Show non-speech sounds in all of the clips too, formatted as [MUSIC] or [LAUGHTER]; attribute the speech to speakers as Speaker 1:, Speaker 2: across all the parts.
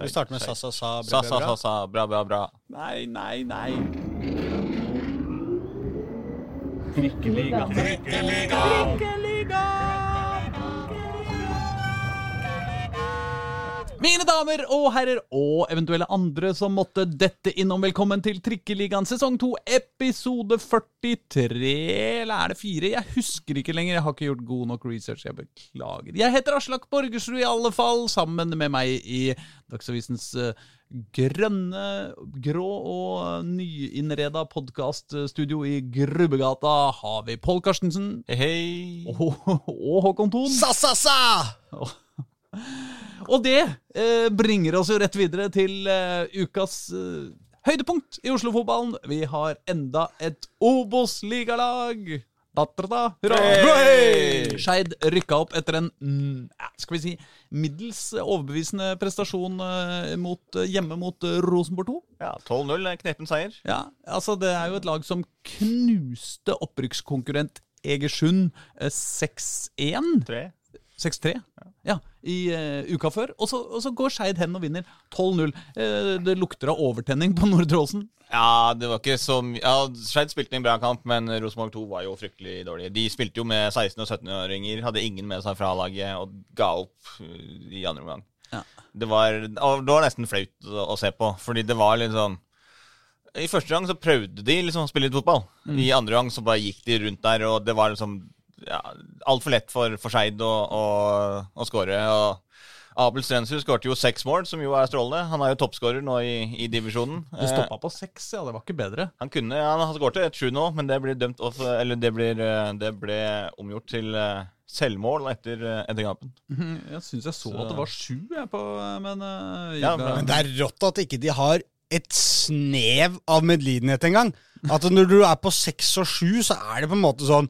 Speaker 1: Vi starter med sa, sa, sa, bra,
Speaker 2: Sa, sa,
Speaker 1: bra,
Speaker 2: sa,
Speaker 1: bra.
Speaker 2: sa, bra, bra, bra. Nei, nei, nei. Mine damer og herrer, og eventuelle andre som måtte dette innom, velkommen til Trikkeligaen sesong 2, episode 43. Eller er det 4? Jeg husker ikke lenger. Jeg har ikke gjort god nok research. Jeg beklager. Jeg heter Aslak Borgersrud i alle fall. Sammen med meg i Dagsavisens eh, grønne, grå og nyinnreda podkaststudio i Grubbegata har vi Pål Karstensen
Speaker 3: Hei, hei.
Speaker 2: og, og Håkon Thon.
Speaker 1: Sa, sa, sa! [LAUGHS]
Speaker 2: Og det eh, bringer oss jo rett videre til eh, ukas eh, høydepunkt i Oslo-fotballen. Vi har enda et Obos-ligalag. Da-da-da, hurra!
Speaker 3: Hey!
Speaker 2: Skeid rykka opp etter en mm, skal vi si, middels overbevisende prestasjon eh, mot, eh, hjemme mot eh, Rosenborg 2.
Speaker 3: Ja, 12-0, knepen seier.
Speaker 2: Ja, altså Det er jo et lag som knuste opprykkskonkurrent Egersund eh, 6-1. 6-3 ja, i uh, uka før. Og så, og så går Skeid hen og vinner 12-0. Uh, det lukter av overtenning på Nordre Åsen.
Speaker 3: Ja, det var ikke så mye ja, Skeid spilte en bra kamp, men Rosenborg 2 var jo fryktelig dårlige. De spilte jo med 16- og 17-åringer, hadde ingen med seg fra laget og ga opp uh, i andre omgang.
Speaker 2: Ja.
Speaker 3: Det, var, det var nesten flaut å, å se på, fordi det var litt sånn I første gang så prøvde de liksom å spille litt fotball. I andre gang så bare gikk de rundt der, og det var liksom ja, altfor lett for, for Skeid å, å, å skåre. Og Abel Strenshus skårte jo seks mål, som jo er strålende. Han er jo toppskårer nå i, i divisjonen.
Speaker 2: Det stoppa på seks, ja. Det var ikke bedre.
Speaker 3: Han kunne, ja, han skårte et sju nå, men det ble, dømt off, Eller det, blir, eh, det ble omgjort til eh, selvmål etter, eh, etter kampen.
Speaker 2: Jeg syns jeg så, at det var sju, jeg, på, men eh,
Speaker 3: Ja, men
Speaker 1: Men det er rått at ikke de har et snev av medlidenhet engang. At når du er på seks og sju, så er det på en måte sånn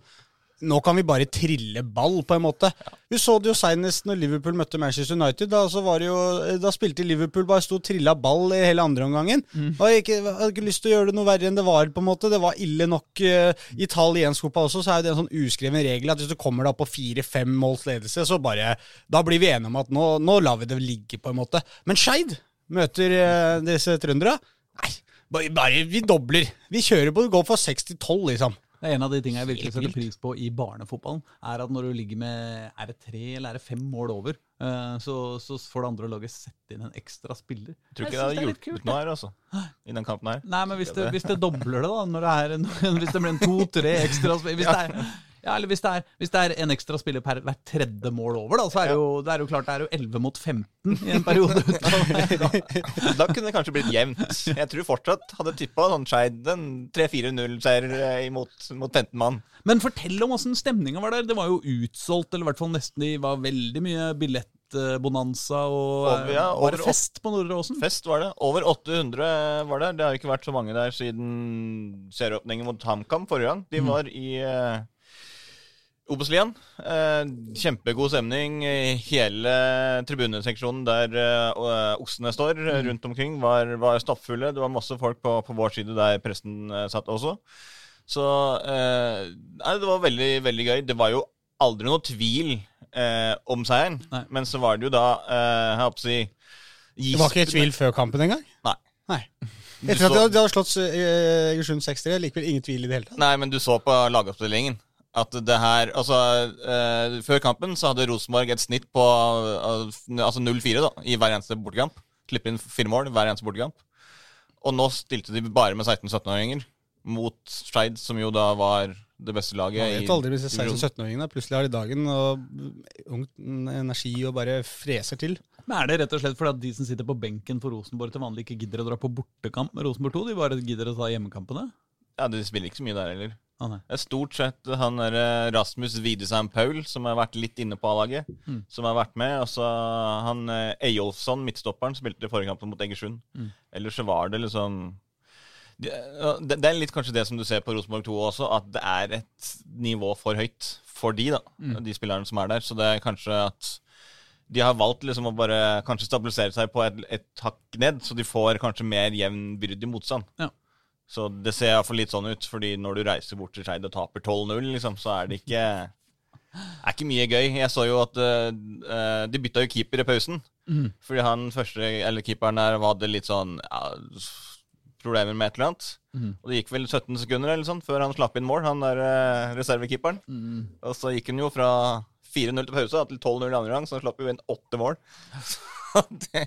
Speaker 1: Nå kan vi bare trille ball, på en måte. Vi så det jo seinest når Liverpool møtte Manchester United. Da, så var det jo, da spilte Liverpool bare sto og trilla ball i hele andre omgangen. Og jeg ikke, jeg hadde ikke lyst til å gjøre det noe verre enn det var. på en måte Det var ille nok. Uh, italiensk fotball også så er det en sånn uskreven regel at hvis du kommer da på fire-fem måls ledelse, så bare Da blir vi enige om at nå, nå lar vi det ligge, på en måte. Men Skeid møter uh, disse trøndere. Nei, bare, bare vi dobler. Vi kjører på, går fra seks til tolv, liksom.
Speaker 2: Det er En av de tingene jeg virkelig setter pris på i barnefotballen, er at når du ligger med er det tre eller er det fem mål over, eh, så, så får det andre laget sette inn en ekstra spiller.
Speaker 3: Jeg tror
Speaker 2: Jeg
Speaker 3: det hadde hjulpet noe her, altså. I den kampen her.
Speaker 2: Nei, men hvis det, hvis det dobler det, da, når det er [LAUGHS] hvis det blir en to-tre ekstra spiller hvis, det er- ja, eller hvis, det er, hvis det er en ekstra spiller per hvert tredje mål over, da, så er det jo, det er jo klart det er jo 11 mot 15 i en periode. [LAUGHS]
Speaker 3: Da kunne det kanskje blitt jevnt. Jeg tror fortsatt hadde tippa sånn Skeid en 3-4-0-seier mot, mot 15 mann.
Speaker 2: Men fortell om åssen stemninga var der. Det var jo utsolgt, eller i hvert fall nesten Det var veldig mye billettbonanza, og
Speaker 3: Over- ja,
Speaker 2: var det fest på Nordre Åsen?
Speaker 3: Fest var det. Over 800 var der. Det har ikke vært så mange der siden serieåpningen mot HamKam forrige gang. De var i uh, Obos-ligaen. Eh, kjempegod stemning. Hele tribuneseksjonen der uh, oksene står eh, rundt omkring, var, var stappfulle. Det var masse folk på, på vår side der presten eh, satt også. Så eh, nei, det var veldig, veldig gøy. Det var jo aldri noe tvil eh, om seieren.
Speaker 2: Nei.
Speaker 3: Men så var det jo da eh, Jeg håper å si
Speaker 1: Det var ikke tvil før kampen engang?
Speaker 3: Nei.
Speaker 1: Nei. Etter at de hadde- slått eh, Egersund 6-3, likevel ingen tvil i det hele tatt.
Speaker 3: Nei, men du så på lagoppstillingen at det her Altså, eh, før kampen så hadde Rosenborg et snitt på eh, altså 0-4 da, i hver eneste bortekamp. Slippe inn fire mål hver eneste bortekamp. Og nå stilte de bare med 16-17-åringer mot Skeid, som jo da var det beste laget.
Speaker 1: Man vet aldri hvis det
Speaker 3: er
Speaker 1: 16-17-åringene plutselig har de dagen og ungt energi og bare freser til.
Speaker 2: Men Er det rett og slett fordi at de som sitter på benken for Rosenborg til vanlig ikke gidder å dra på bortekamp med Rosenborg 2? De bare gidder å ta hjemmekampene?
Speaker 3: Ja, De spiller ikke så mye der heller.
Speaker 2: Ah.
Speaker 3: Det er stort sett han der eh, Rasmus Widesheim Paul som har vært litt inne på A-laget.
Speaker 2: Mm.
Speaker 3: Som har vært med. Og så han eh, Eyolfsson, midtstopperen, spilte forrige kampen mot Egersund.
Speaker 2: Mm.
Speaker 3: Ellers så var det liksom det, det det er litt kanskje det som du ser på Rosenborg 2 også, at det er et nivå for høyt for de da,
Speaker 2: Mm.
Speaker 3: de spillerne som er der. Så det er kanskje at de har valgt liksom å bare kanskje stabilisere seg på et, et hakk ned, så de får kanskje mer jevnbyrdig motstand.
Speaker 2: Ja.
Speaker 3: Så det ser iallfall litt sånn ut, fordi når du reiser bort til Skeid og taper 12-0, liksom, så er det ikke er ikke mye gøy. Jeg så jo at eh, de bytta jo keeper i pausen.
Speaker 2: Mm.
Speaker 3: Fordi han første, eller keeperen der hadde litt sånn ja, problemer med et eller annet.
Speaker 2: Mm.
Speaker 3: Og det gikk vel 17 sekunder eller sånn før han slapp inn mål, han der uh, reservekeeperen.
Speaker 2: Mm.
Speaker 3: Og så gikk han jo fra 4-0 til pause til 12-0 i andre gang, så han slapp jo inn åtte mål. [LAUGHS] Det,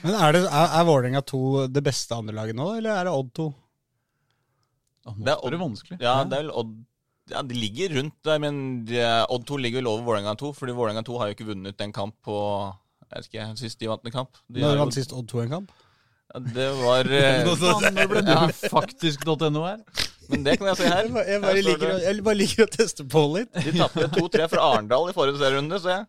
Speaker 1: Men er, det, er, er Vålerenga 2 det beste andrelaget nå, eller er det Odd 2?
Speaker 2: Å, nå
Speaker 3: Det er
Speaker 2: er det vanskelig.
Speaker 3: ja, det er vel Odd ja, De ligger rundt der, men de, Odd 2 ligger vel over Vålerenga 2, fordi Vålerenga 2 har jo ikke vunnet en kamp på Jeg vet ikke, sist de vant en kamp. De
Speaker 1: Når vant sist Odd 2 en kamp?
Speaker 3: ja, det var [LAUGHS]
Speaker 2: ja, ble du faktisk.no her.
Speaker 3: Men det kan jeg si her.
Speaker 1: Jeg bare, liker, å, jeg bare liker å teste på litt.
Speaker 3: De tapte 2-3 fra Arendal i forrige serierunde, så jeg.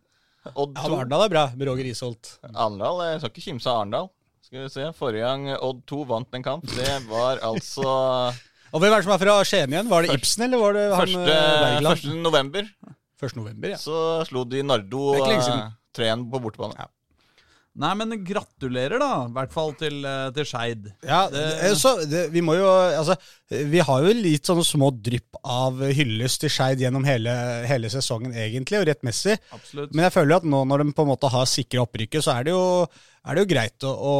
Speaker 3: Odd
Speaker 1: Ja,
Speaker 3: 2.
Speaker 1: Arendal er bra, med Roger Isholt.
Speaker 3: Arendal, jeg skal ikke kimse av Arendal. Skal vi se, Forrige gang Odd 2 vant en kamp, det var altså
Speaker 1: Og hvem er det som er fra Skien igjen? Var det Ibsen, eller var det han
Speaker 3: første,
Speaker 1: eh, Wergeland?
Speaker 3: 1. november.
Speaker 1: 1. november, ja.
Speaker 3: Så slo de Nardo
Speaker 1: Det er ikke lenge siden.
Speaker 3: eh, 3-1 på bortebane.
Speaker 1: Ja.
Speaker 2: Nei, men gratulerer, da. I hvert fall til, eh, til Skeid.
Speaker 1: Ja,
Speaker 2: Det-
Speaker 1: det, så det, vi må jo Altså, vi har jo litt sånne små drypp av hyllest til Skeid gjennom hele, hele sesongen, egentlig, og rettmessig.
Speaker 2: Absolutt.
Speaker 1: Men jeg føler jo at nå når de på en måte har sikra opprykket, så er det jo, er det jo greit å, å,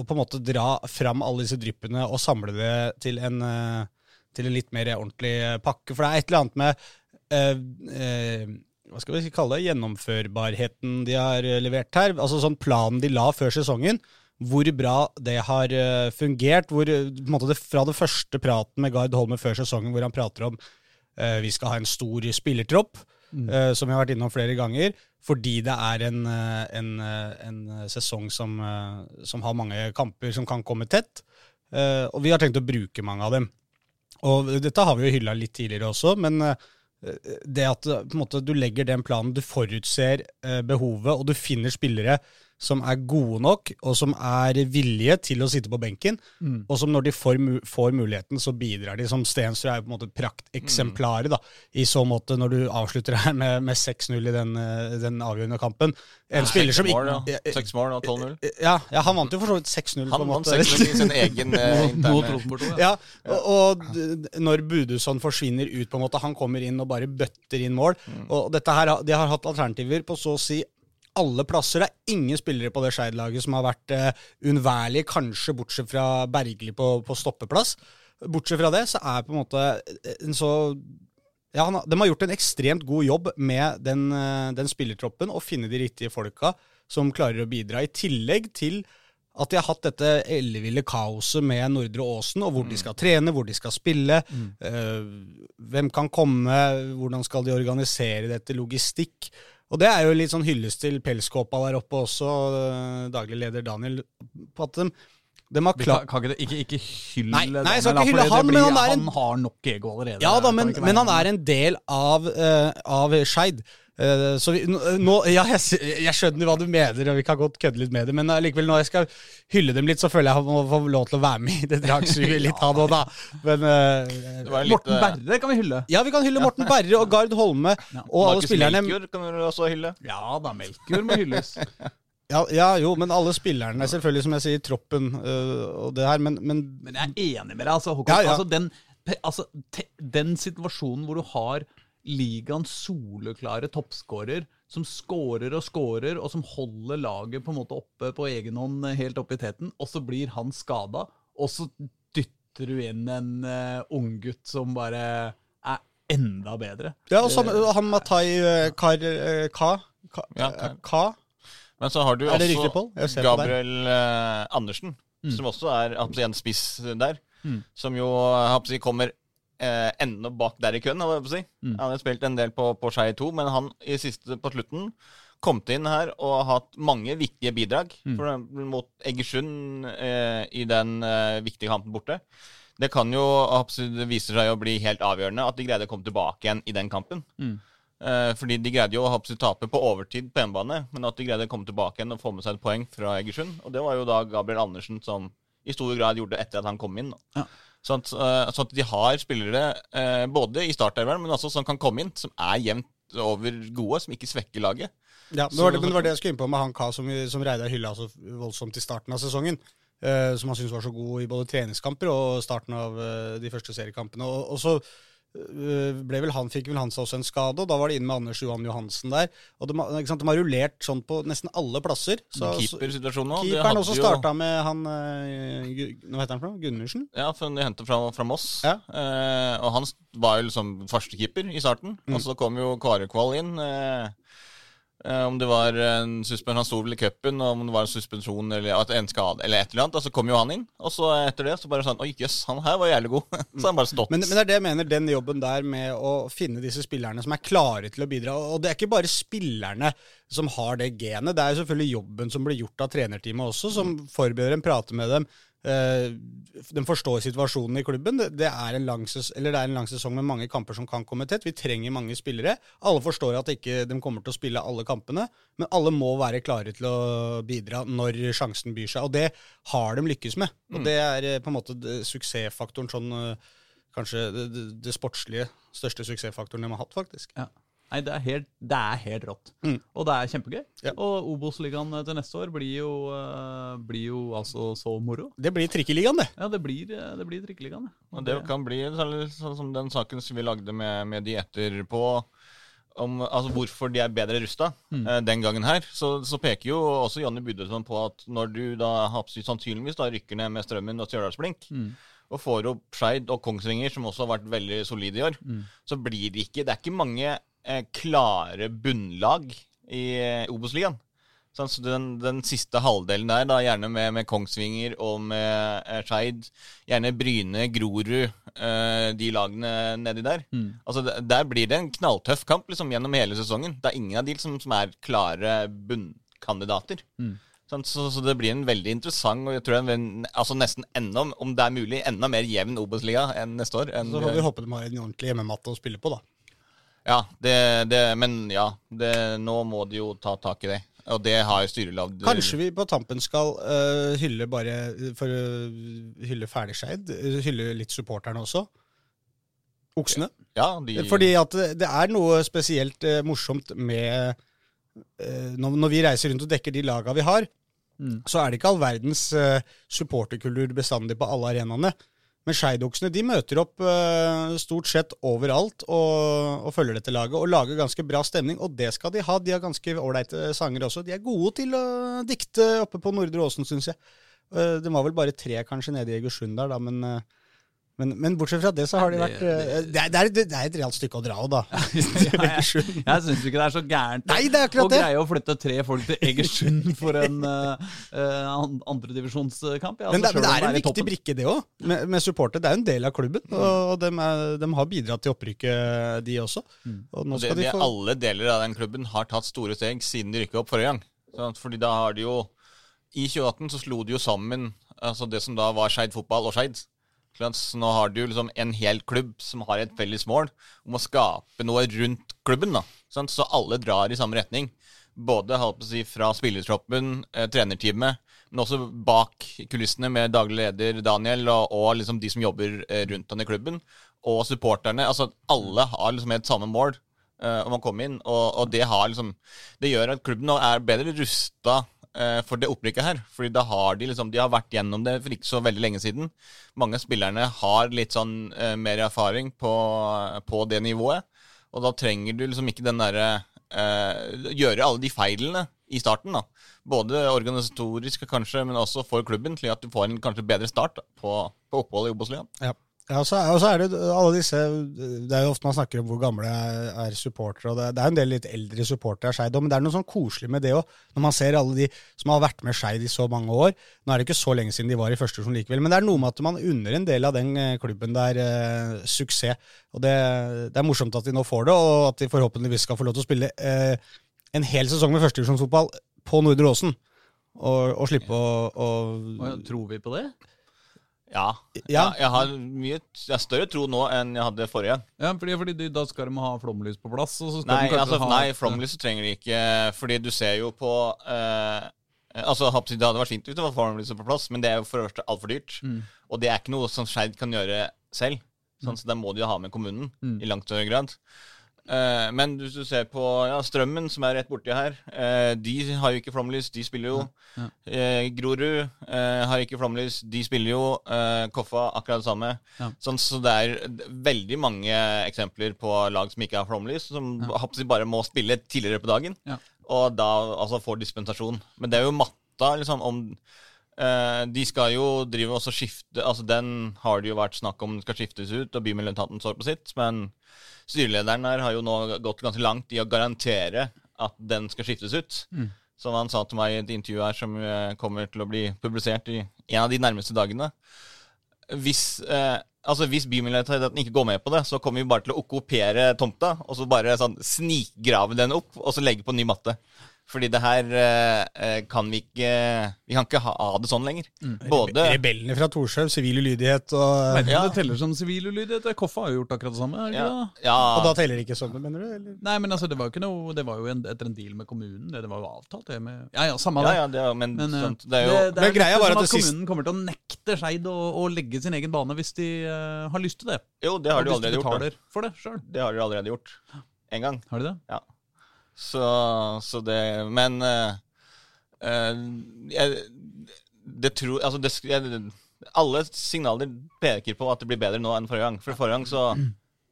Speaker 1: å på en måte dra fram alle disse dryppene og samle det til en, eh, til en litt mer ordentlig pakke. For det er et eller annet med eh, eh, hva skal vi kalle det, gjennomførbarheten de har eh, levert her. Altså sånn planen de la før sesongen. Hvor bra det har eh, fungert. hvor eh, på en måte det, Fra det første praten med Gard Holme før sesongen, hvor han prater om uh, vi skal ha en stor spillertropp, eh, som vi har vært innom flere ganger, fordi det er en, en, en sesong som, som har mange kamper som kan komme tett. Uh, og vi har tenkt å bruke mange av dem. Og dette har vi jo hylla litt tidligere også, men eh, det at eh, måte, du legger den planen, du forutser eh, behovet, og du finner spillere som er gode nok, og som er villige til å sitte på benken,
Speaker 2: Mm.
Speaker 1: og som når de får, får muligheten, så bidrar de. Som Stensrud er jo på en måte prakteksemplaret, da, i så måte, når du avslutter her med, med 6-0 i den, eh, den avgjørende kampen. En spiller som
Speaker 3: mål,
Speaker 1: ikke
Speaker 3: ja. Seks mål og 12-0.
Speaker 1: ja, ja, han vant jo for så vidt 6-0.
Speaker 3: Han vant 6-0 i sin egen eh, [LAUGHS] interne
Speaker 2: Rosenborg 2, ja.
Speaker 1: Ja, og, og når Budusson forsvinner ut, på en måte, han kommer inn og bare bøtter inn mål. Og dette her, De har hatt alternativer på så å si alle plasser. Det er ingen spillere på det Skeid-laget som har vært uh, unnværlige, kanskje bortsett fra Bergli på, på stoppeplass. Bortsett fra det, så er på en måte en så ja, han, De har gjort en ekstremt god jobb med den, eh, den spillertroppen og finne de riktige folka som klarer å bidra. I tillegg til at de har hatt dette elleville kaoset med Nordre Åsen, og hvor de skal trene, hvor de skal spille. eh, hvem kan komme, hvordan skal de organisere dette, logistikk. Og det er jo litt sånn hyllest til pelskåpa der oppe også, eh, daglig leder Daniel, på at de, de har klart
Speaker 2: kan, kan ikke, ikke, ikke hyll
Speaker 1: Nei, nei, jeg skal ikke hylle han, men han er en-
Speaker 2: han har nok ego allerede.
Speaker 1: Ja da, men, men han er en del av, uh, av Skeid. Eh, så vi, nå- nå, ja, jeg, jeg skjønner hva du mener, og vi kan godt kødde litt med det, men allikevel, når jeg skal hylle dem litt, så føler jeg at jeg må få lov til å være med i det dragsuget litt, av nå, da. Men
Speaker 3: uh, litt,
Speaker 2: Morten
Speaker 3: eh,
Speaker 2: Berre kan vi hylle.
Speaker 1: ja, vi kan hylle Morten Berre og Gard Holme og alle spillerne.
Speaker 3: Melkjord kan du også hylle.
Speaker 2: Ja da, Melkjord må hylles. [LAUGHS]
Speaker 1: Ja, ja, jo, men alle spillerne, selvfølgelig, som jeg sier, troppen uh, og det her, men, men
Speaker 2: Men jeg er enig med deg. Altså, Håkon,
Speaker 1: Ja, ja.
Speaker 2: Altså, den, altså, te, den situasjonen hvor du har ligaens soleklare toppskårer som scorer og scorer, og som holder laget på en måte oppe på egen hånd eh, helt oppe i teten, og så blir han skada, og så dytter du inn en uh, unggutt som bare er enda bedre.
Speaker 1: Ja, og samme, han Matai eh, Kar... eh, Ka? Ka?
Speaker 3: Ja,
Speaker 1: eh,
Speaker 3: Ka.
Speaker 1: Ka?
Speaker 3: Men så har du også
Speaker 1: riktig.
Speaker 3: Gabriel Andersen, Andersen, som også er en spiss der. Som jo kommer eh, enda bak der i køen. jeg si. mm. Han har spilt en del på, på Skei 2, men han i siste på slutten kom til inn her og har hatt mange viktige bidrag. For eksempel mot Egersund eh, i den eh, viktige kampen borte. Det kan jo det viser seg å bli helt avgjørende at de greide å komme tilbake igjen i den kampen. Eh, fordi de greide jo å tape på overtid på hjemmebane, men at de greide å komme tilbake igjen og få med seg et poeng fra Egersund. Og det var jo da Gabriel Andersen som i stor grad gjorde det etter at han kom inn. Da.
Speaker 2: Ja.
Speaker 3: Sånn, at, eh, sånn at de har spillere eh, både i startelveren, men også som kan komme inn, som er jevnt over gode, som ikke svekker laget.
Speaker 1: Ja, det var det, men det var det jeg skulle inn på med han Ka som, som Reidar hylla så voldsomt i starten av sesongen. eh, som han syntes var så god i både treningskamper og starten av eh, de første seriekampene. Og, og så ble vel han, fikk vel han seg også en skade, og da var det inn med Anders Johan Johansen der. Og de, sant, de har rullert sånn på nesten alle plasser. Så,
Speaker 3: Keepersituasjonen òg.
Speaker 1: Keeperen
Speaker 3: også
Speaker 1: også
Speaker 3: jo-
Speaker 1: med han øh, Hva heter han for noe? Gundersen?
Speaker 3: Ja, for de hentet fra, fra Moss.
Speaker 1: Ja.
Speaker 3: Eh, og han var jo liksom førstekeeper i starten.
Speaker 1: Mm.
Speaker 3: Og så kom jo Kåre inn. Eh, eh, om det var en suspensjon Han sto vel i cupen, om det var en suspensjon eller en skade eller et eller annet. Og så kom jo han inn. Og så etter det så bare sånn Oi, jøss, han her var jævlig god. [LAUGHS] så han bare stått.
Speaker 1: Men, men det er det jeg mener, den jobben der med å finne disse spillerne som er klare til å bidra. Og det er ikke bare spillerne som har det genet, det er jo selvfølgelig jobben som blir gjort av trenerteamet også, som forbereder en, prater med dem. Eh, de forstår situasjonen i klubben. Det, det, er en lang, ses- eller det er en lang sesong med mange kamper som kan komme tett. Vi trenger mange spillere. Alle forstår at ikke de kommer til å spille alle kampene, men alle må være klare til å bidra når sjansen byr seg. Og det har de lykkes med. Og det er eh, på en måte suksessfaktoren sånn eh, Kanskje det, det, det sportslige største suksessfaktoren de har hatt, faktisk.
Speaker 2: Ja. Nei, det er helt, det er helt rått.
Speaker 1: Mm.
Speaker 2: Og det er kjempegøy.
Speaker 1: Ja.
Speaker 2: Og Obos-ligaen til neste år blir jo, uh, blir jo altså så moro.
Speaker 1: Det blir Trikkeligaen, det.
Speaker 2: Ja, det blir, eh, det blir Trikkeligaen. ja.
Speaker 3: Og det kan bli sånn som den saken som vi lagde med, med de etterpå, om altså, hvorfor de er bedre rusta eh, den gangen her. Så, så peker jo også Jonny Budøsson på at når du da sannsynligvis da rykker ned med Strømmen og Stjørdalsblink, og får opp Skeid og Kongsvinger, som også har vært veldig solide i år, så blir det ikke Det er ikke mange eh, klare bunnlag i eh, Obos-ligaen. Sånn, så den, den siste halvdelen der, da, gjerne med, med Kongsvinger og med eh, Skeid, gjerne Bryne, Grorud, eh, de lagene nedi der. Altså, Der blir det en knalltøff kamp liksom, gjennom hele sesongen. Det er ingen av de som, som er klare bunnkandidater. Sånn, så, så det blir en veldig interessant og jeg tror en, altså nesten enda, om det er mulig, enda mer jevn Obos-liga enn neste år. Enn,
Speaker 1: Så får vi håpe de har en ordentlig hjemmematte å spille på, da.
Speaker 3: Ja, det, det, men ja, det, nå må de jo ta tak i det. Og det har jo styrelag
Speaker 1: Kanskje vi på tampen skal uh, hylle bare For å hylle Ferdigskeid, hylle litt supporterne også. Oksene.
Speaker 3: Ja, de,
Speaker 1: Fordi at det, er noe spesielt uh, morsomt med uh, når, når vi reiser rundt og dekker de laga vi har, så er det ikke all verdens supporterkultur bestandig på alle arenaene. Men Skeidoksene de møter opp uh, stort sett overalt og, og følger dette laget og lager ganske bra stemning. Og det skal de ha. De har ganske ålreite sanger også. De er gode til å dikte oppe på Nordre Åsen, syns jeg. Uh, det var vel bare tre kanskje nede i Egersund der, da, men, øh, men, men bortsett fra det så har de vært
Speaker 2: det-
Speaker 1: det, er, det, er, det er et realt stykke å dra av, da. [LAUGHS] ja, [LAUGHS] jeg
Speaker 2: Jeg syns ikke det er så gærent
Speaker 1: Nei, det er
Speaker 2: å
Speaker 1: det.
Speaker 2: greie å flytte tre folk til Egersund [LAUGHS] for en uh, uh, andredivisjonskkamp. Ja,
Speaker 1: Men det,
Speaker 2: altså,
Speaker 1: men det er en viktig brikke, det òg, med, med supporter. Det er jo en del av klubben, og de, er, de har bidratt til opprykket, de også. Og nå
Speaker 3: det,
Speaker 1: de få
Speaker 3: Alle deler av den klubben har tatt store steg siden de rykka opp forrige gang. Fordi da har de jo I 2018 så slo de jo sammen altså det som da var Skeid fotball og Skeid. Nå har du liksom en hel klubb som har et felles mål om å skape noe rundt klubben. da. Så alle drar i samme retning. Både si, fra spillertroppen, eh, trenerteamet, men også bak kulissene med daglig leder Daniel og, og liksom de som jobber eh, rundt han i klubben, og supporterne. altså Alle har liksom et samme mål eh, om å komme inn, og, og det, liksom, det gjør at klubben nå er bedre rusta for det opprykket her. Fordi da har de liksom De har vært gjennom det for ikke så veldig lenge siden. Mange av spillerne har litt sånn eh, mer erfaring på, på det nivået. Og da trenger du liksom ikke den derre eh, Gjøre alle de feilene i starten, da. Både organisatorisk kanskje, men også for klubben, til at du får en kanskje bedre start da, på, på oppholdet i Obos-ligaen.
Speaker 1: Ja. Ja, og så og så er det alle disse Det er jo ofte man snakker om hvor gamle er, er supportere, og det, det er en del litt eldre supportere av Skeid òg, men det er noe sånn koselig med det òg, når man ser alle de som har vært med Skeid i så mange år. Nå er det ikke så lenge siden de var i første divisjon likevel, men det er noe med at man unner en del av den eh, klubben der eh, suksess. Og det, det er morsomt at de nå får det, og at de forhåpentligvis skal få lov til å spille eh, en hel sesong med førstedivisjonsfotball på Nordre Åsen. Og, og slippe å, Å,
Speaker 2: Tror vi på det?
Speaker 3: Ja.
Speaker 1: Ja.
Speaker 3: Jeg, har mye Jeg har større tro nå enn jeg hadde forrige gang.
Speaker 2: Ja, fordi, fordi de, Da skal de ha flomlys på plass. Og så skal
Speaker 3: Nei, altså,
Speaker 2: ha
Speaker 3: nei flomlys trenger de ikke, fordi du ser jo på eh, Altså, Det hadde vært fint hvis det var flomlys på plass, men det er jo for det første altfor dyrt.
Speaker 2: Mm.
Speaker 3: Og det er ikke noe som Skeid kan gjøre selv. Sånn, så Da må de jo ha med kommunen
Speaker 2: Mm.
Speaker 3: i langt større grad. Eh, men hvis du ser på ja, Strømmen, som er rett borti her, eh, de har jo ikke flomlys, de spiller jo.
Speaker 2: Ja.
Speaker 3: Eh, Grorud eh, har ikke flomlys, de spiller jo. Eh, Koffa akkurat det samme.
Speaker 2: Ja.
Speaker 3: Sånn, så det er veldig mange eksempler på lag som ikke har flomlys, som
Speaker 2: Ja.
Speaker 3: bare må spille tidligere på dagen,
Speaker 2: Ja.
Speaker 3: og da altså får dispensasjon. Men det er jo matta, liksom, om De skal jo drive og skifte Altså Den har det jo vært snakk om skal skiftes ut, og bymiljøetaten står på sitt, men styrelederen her har jo nå gått ganske langt i å garantere at den skal skiftes ut.
Speaker 2: Mm.
Speaker 3: Som han sa til meg i et intervju her som eh, kommer til å bli publisert i en av de nærmeste dagene. Hvis, eh, altså hvis bymiljøetaten ikke går med på det, så kommer vi bare til å okkupere tomta, og så bare sånn snikgrave den opp, og så legge på ny matte. Fordi det her eh, eh, kan vi ikke Vi kan ikke ha det sånn lenger. Både
Speaker 1: Rebellene fra Torshov, sivil ulydighet og
Speaker 2: Men
Speaker 3: Ja.
Speaker 2: det teller som sivil ulydighet? Koffa har jo gjort akkurat det samme.
Speaker 3: ja,
Speaker 2: det?
Speaker 3: ja,
Speaker 1: Og da teller det ikke sånn, mener du? Eller?
Speaker 2: Nei, men altså, det var jo ikke noe Det var jo en, etter en deal med kommunen. Det, det var jo avtalt, det med Ja ja, samme
Speaker 3: ja,
Speaker 2: det.
Speaker 3: ja det, er- men,
Speaker 2: Men eh,
Speaker 3: sånt, det er jo
Speaker 2: det, det er
Speaker 1: greia var at
Speaker 2: at
Speaker 1: det sist-
Speaker 2: kommunen kommer til å nekte Skeid å, å legge sin egen bane hvis de uh, har lyst til det.
Speaker 3: Jo, det har de allerede gjort.
Speaker 2: For det selv.
Speaker 3: Det har de allerede gjort. En gang.
Speaker 2: Har de det?
Speaker 3: Ja. Så, så det Men uh, uh, jeg, det tror Altså, det, jeg, alle signaler peker på at det blir bedre nå enn forrige gang. For forrige gang så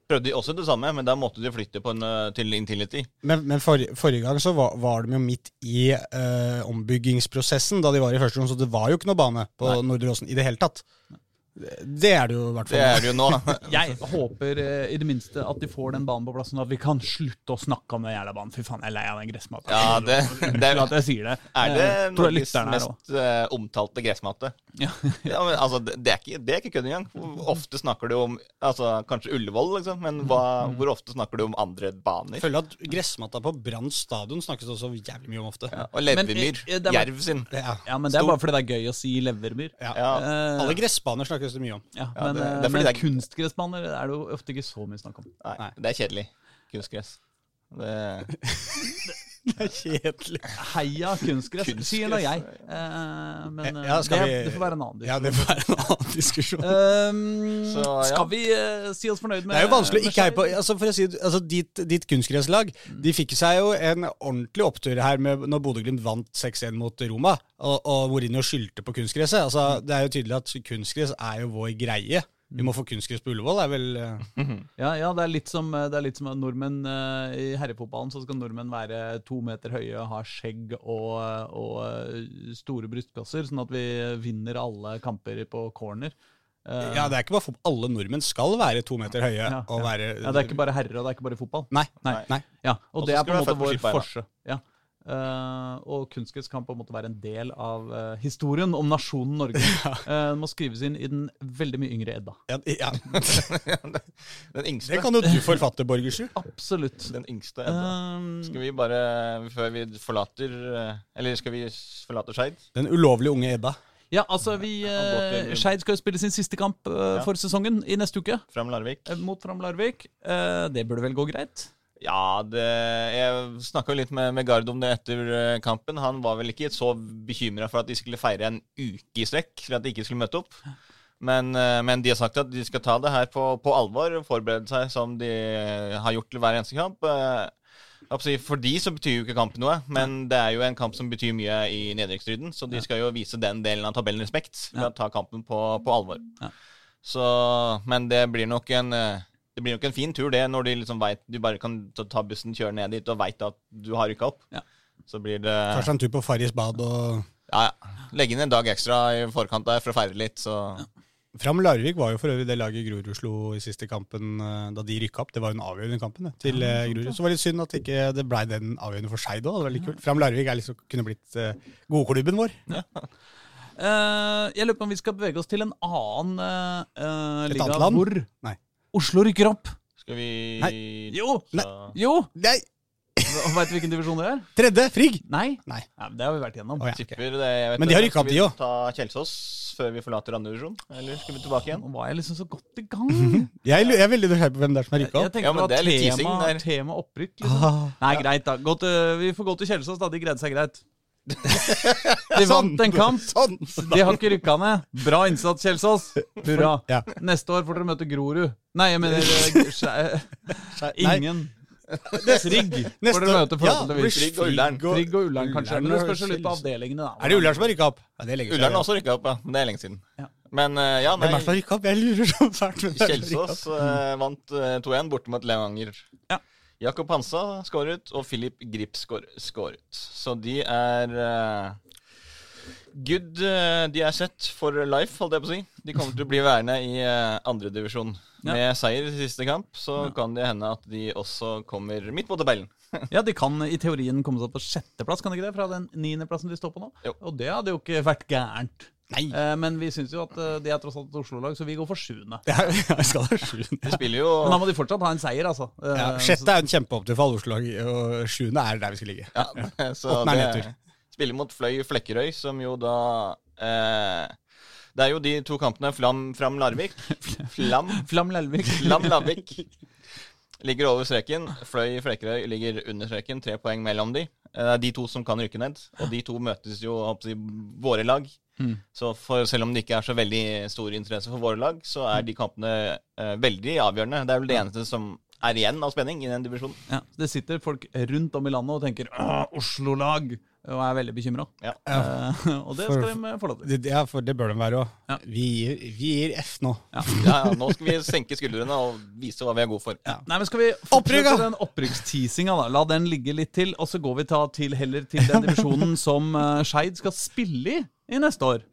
Speaker 3: prøvde de også det samme, men da måtte de flytte på en, eh, til Intility.
Speaker 1: Men, men for, forrige gang så var, var de jo midt i uh, ombyggingsprosessen da de var i første runde, så det var jo ikke noe bane på
Speaker 3: Nei.
Speaker 1: Nordre Åsen i det hele tatt. Det er det jo i hvert
Speaker 3: Det er det jo nå. [LAUGHS]
Speaker 2: Jeg håper eh, i det minste at de får den banen på plass, sånn at vi kan slutte å snakke om den jævla banen. Fy faen, jeg er lei av den gressmatta.
Speaker 3: Ja, det, det er,
Speaker 2: at jeg sier det.
Speaker 3: er det Norges
Speaker 2: er også.
Speaker 3: mest eh, omtalte gressmatte?
Speaker 2: Ja. [LAUGHS]
Speaker 3: Ja, men altså, det, det er ikke, det er ikke kødd engang. Hvor ofte snakker du om altså, Kanskje Ullevål, liksom, men hva, hvor ofte snakker du om andre baner?
Speaker 1: Jeg føler at gressmatta på Brann stadion snakkes også jævlig mye om ofte.
Speaker 3: Ja, og Levermyr.
Speaker 2: Eh,
Speaker 3: Jerv sin.
Speaker 1: Ja.
Speaker 2: Ja, men det er bare fordi det er gøy å si levermyr.
Speaker 1: Ja.
Speaker 3: Ja.
Speaker 2: Eh,
Speaker 1: Alle gressbaner snakkes det mye om.
Speaker 2: ja,
Speaker 3: Ja,
Speaker 2: men,
Speaker 3: det-
Speaker 2: eh,
Speaker 3: det er
Speaker 2: men
Speaker 3: det er-
Speaker 2: kunstgressbaner er det jo ofte ikke så mye snakk om.
Speaker 3: Nei,
Speaker 1: Nei.
Speaker 3: det er kjedelig. Kunstgress. Det, [LAUGHS] [LAUGHS]
Speaker 1: Det er kjedelig.
Speaker 2: Heia kunstgress,
Speaker 3: Kunstgress,
Speaker 2: sier nå jeg. Eh, men eh,
Speaker 1: Ja, skal
Speaker 2: det,
Speaker 1: vi-
Speaker 2: det får være en annen diskusjon.
Speaker 1: Ja, det får være en annen diskusjon.
Speaker 2: Um, [LAUGHS]
Speaker 3: Så, ja.
Speaker 2: Skal vi uh, si oss fornøyd med
Speaker 1: Det er jo vanskelig å ikke heie på altså For å si altså Ditt, ditt kunstgresslag De fikk seg jo en ordentlig opptur her med, når Bodø-Glimt vant 6-1 mot Roma, og, og Mourinho skyldte på kunstgresset. Altså, det er jo tydelig at kunstgress er jo vår greie. Vi må få kunstgress på Ullevål, er vel eh,
Speaker 2: Ja, ja det, er litt som, det er litt som at nordmenn eh, i herrefotballen så skal nordmenn være to meter høye, ha skjegg og, og eh, store brystkasser, sånn at vi vinner alle kamper på corner. Eh,
Speaker 1: Ja, det er ikke bare fotball. Alle nordmenn skal være to meter høye.
Speaker 2: Ja,
Speaker 1: og
Speaker 2: ja.
Speaker 1: være
Speaker 2: ja, det er ikke bare herrer, og det er ikke bare fotball.
Speaker 1: Nei.
Speaker 2: Nei.
Speaker 1: nei.
Speaker 2: Ja, og,
Speaker 3: Og
Speaker 2: det er på en måte vår forse. Ja. Eh, og kunstgress kan på en måte være en del av uh, historien om nasjonen Norge. [LAUGHS] Eh, Den må skrives inn i den veldig mye yngre Edda.
Speaker 1: Ja, ja. [LAUGHS]
Speaker 3: den yngste.
Speaker 1: Det kan jo du forfatte, Borgersrud.
Speaker 2: Absolutt.
Speaker 3: Den yngste. Edda.
Speaker 2: Um,
Speaker 3: Skal vi bare, før vi forlater eh, Eller skal vi forlate Skeid?
Speaker 1: Den ulovlige unge Edda.
Speaker 2: ja, altså vi uh, Skeid skal jo spille sin siste kamp eh,
Speaker 3: Ja.
Speaker 2: for sesongen i neste uke,
Speaker 3: Fram Larvik?
Speaker 2: eh, mot Fram Larvik. Eh, det burde vel gå greit?
Speaker 3: Ja, det, jeg snakka litt med, med Gard om det etter eh, kampen. Han var vel ikke så bekymra for at de skulle feire en uke i strekk for at de ikke skulle møte opp. Men, eh, men de har sagt at de skal ta det her på, på alvor og forberede seg som de har gjort til hver eneste kamp. Eh, For de så betyr jo ikke kampen noe, men det er jo en kamp som betyr mye i nedrykksstriden. Så de skal jo vise den delen av tabellen respekt ved å ta kampen på, på alvor. Så, men det blir nok en det blir nok en fin tur, det, når de liksom vet, du bare kan ta bussen, kjøre ned dit og veit at du har rykka opp.
Speaker 2: Ja.
Speaker 3: Så blir det
Speaker 1: Kanskje en tur på Farris bad og
Speaker 3: Ja, ja. Legge inn en dag ekstra i forkant der for å feire litt, så
Speaker 1: Fram Larvik var jo for øvrig det laget Grorud slo i siste kampen eh, da de rykka opp. Det var jo den avgjørende kampen det, til eh, Grorud. Så det var litt synd at ikke det blei den avgjørende for Skeid òg. Det var litt kult. Fram Larvik er liksom, kunne blitt uh, godklubben vår.
Speaker 2: Eh, jeg lurer på om vi skal bevege oss til en annen uh, liga.
Speaker 1: Et annet land?
Speaker 2: hvor
Speaker 1: Nei.
Speaker 2: Oslo rykker opp.
Speaker 3: skal vi
Speaker 1: Nei.
Speaker 2: Jo!
Speaker 3: så,
Speaker 2: Jo!
Speaker 1: Nei!
Speaker 2: Veit du hvilken divisjon det er?
Speaker 1: Tredje! Frigg!
Speaker 2: Nei?
Speaker 1: Nei.
Speaker 2: Ja, men det har vi vært gjennom.
Speaker 1: Oh, ja.
Speaker 3: okay. det, jeg vet
Speaker 1: Men de har rykket opp,
Speaker 3: Skal
Speaker 1: de
Speaker 3: vi
Speaker 1: også.
Speaker 3: ta Kjelsås før vi forlater andre divisjon? Eller skal vi tilbake igjen?
Speaker 2: Nå var jeg liksom så godt i gang.
Speaker 1: Jeg, [LAUGHS] jeg er veldig nysgjerrig på hvem det er som har
Speaker 2: Jeg,
Speaker 1: rykka
Speaker 2: jeg
Speaker 1: opp.
Speaker 2: tenker
Speaker 3: Ja, men det er litt
Speaker 2: tema, tema opprykk. Liksom.
Speaker 1: Ah.
Speaker 2: Nei, greit, da. Gå til, vi får gå til Kjelsås, da. De greide seg greit. [LAUGHS] De vant en kamp. De har ikke rykka ned. Bra innsats, Kjelsås. Hurra.
Speaker 1: Ja.
Speaker 2: Neste år får dere møte Grorud. Nei, jeg mener eh, [LAUGHS] Skje- Ingen. Trigg får dere møte
Speaker 1: ja.
Speaker 3: Trigg og Ullern.
Speaker 2: Trigg og Ullern, kanskje. Men det spørs litt på avdelingene, da.
Speaker 1: Er det Ullern som har rykka opp? Ja, det seg.
Speaker 3: Ullern har også rykka opp, ja. Men det er lenge siden.
Speaker 2: Ja.
Speaker 3: Men eh, ja, nei.
Speaker 1: Hvem er det som har rykka opp? Jeg lurer så fælt.
Speaker 3: Kjelsås uh, vant uh, 2-1 borte mot Levanger.
Speaker 2: Ja.
Speaker 3: Jakob Hansa skåret, og Filip Grip skår- skåret. Så de er eh, good. eh, de er sett for life, holdt jeg på å si. De kommer til å bli værende i uh, andredivisjon.
Speaker 2: Ja.
Speaker 3: Med seier i siste kamp så kan det hende at de også kommer midt på tabellen. [LAUGHS]
Speaker 2: Ja, de kan i teorien komme seg opp på sjetteplass, kan de ikke det? Fra den niendeplassen de står på nå.
Speaker 3: Jo.
Speaker 2: Og det hadde jo ikke vært gærent.
Speaker 1: Nei.
Speaker 2: Eh, men vi syns jo at eh, de er tross alt et Oslo-lag, så vi går for sjuende.
Speaker 1: Ja, [LAUGHS] jeg skal ha sjuende.
Speaker 3: De spiller jo
Speaker 2: Men da må de fortsatt ha en seier, altså. Eh,
Speaker 1: Ja, Sjette er en kjempeopptur for alle Oslo-lag, og sjuende er der vi skal ligge.
Speaker 3: Ja, [LAUGHS] så
Speaker 1: Åttende er
Speaker 3: det
Speaker 1: nedtur.
Speaker 3: spiller mot Fløy Flekkerøy, som jo da eh, Det er jo de to kampene Flam Fram Larvik. [LAUGHS] Flam
Speaker 2: Flam Lelvik.
Speaker 3: Flam Larvik ligger over streken. Fløy Flekkerøy ligger under streken. Tre poeng mellom de. Eh, Det er de to som kan rykke ned. Og de to møtes jo håper jeg, våre lag.
Speaker 2: Mm.
Speaker 3: Så for, selv om det ikke er så veldig stor interesse for våre lag, så er de kampene eh, veldig avgjørende. Det er vel det eneste som er igjen av spenning i den divisjonen.
Speaker 2: Ja, det sitter folk rundt om i landet og tenker «Åh, Oslo-lag, og er veldig bekymra.
Speaker 3: Ja. [LAUGHS]
Speaker 2: og det skal de få lov til.
Speaker 1: Ja, for det bør de være òg.
Speaker 2: Ja.
Speaker 1: Vi, vi gir F nå. [LAUGHS]
Speaker 3: Ja, ja, nå skal vi senke skuldrene og vise hva vi er gode for.
Speaker 2: Nei, men Skal vi fortsette den opprykksteasinga, da? La den ligge litt til. Og så går vi ta til heller til den [LAUGHS] divisjonen som uh, Skeid skal spille i i neste år.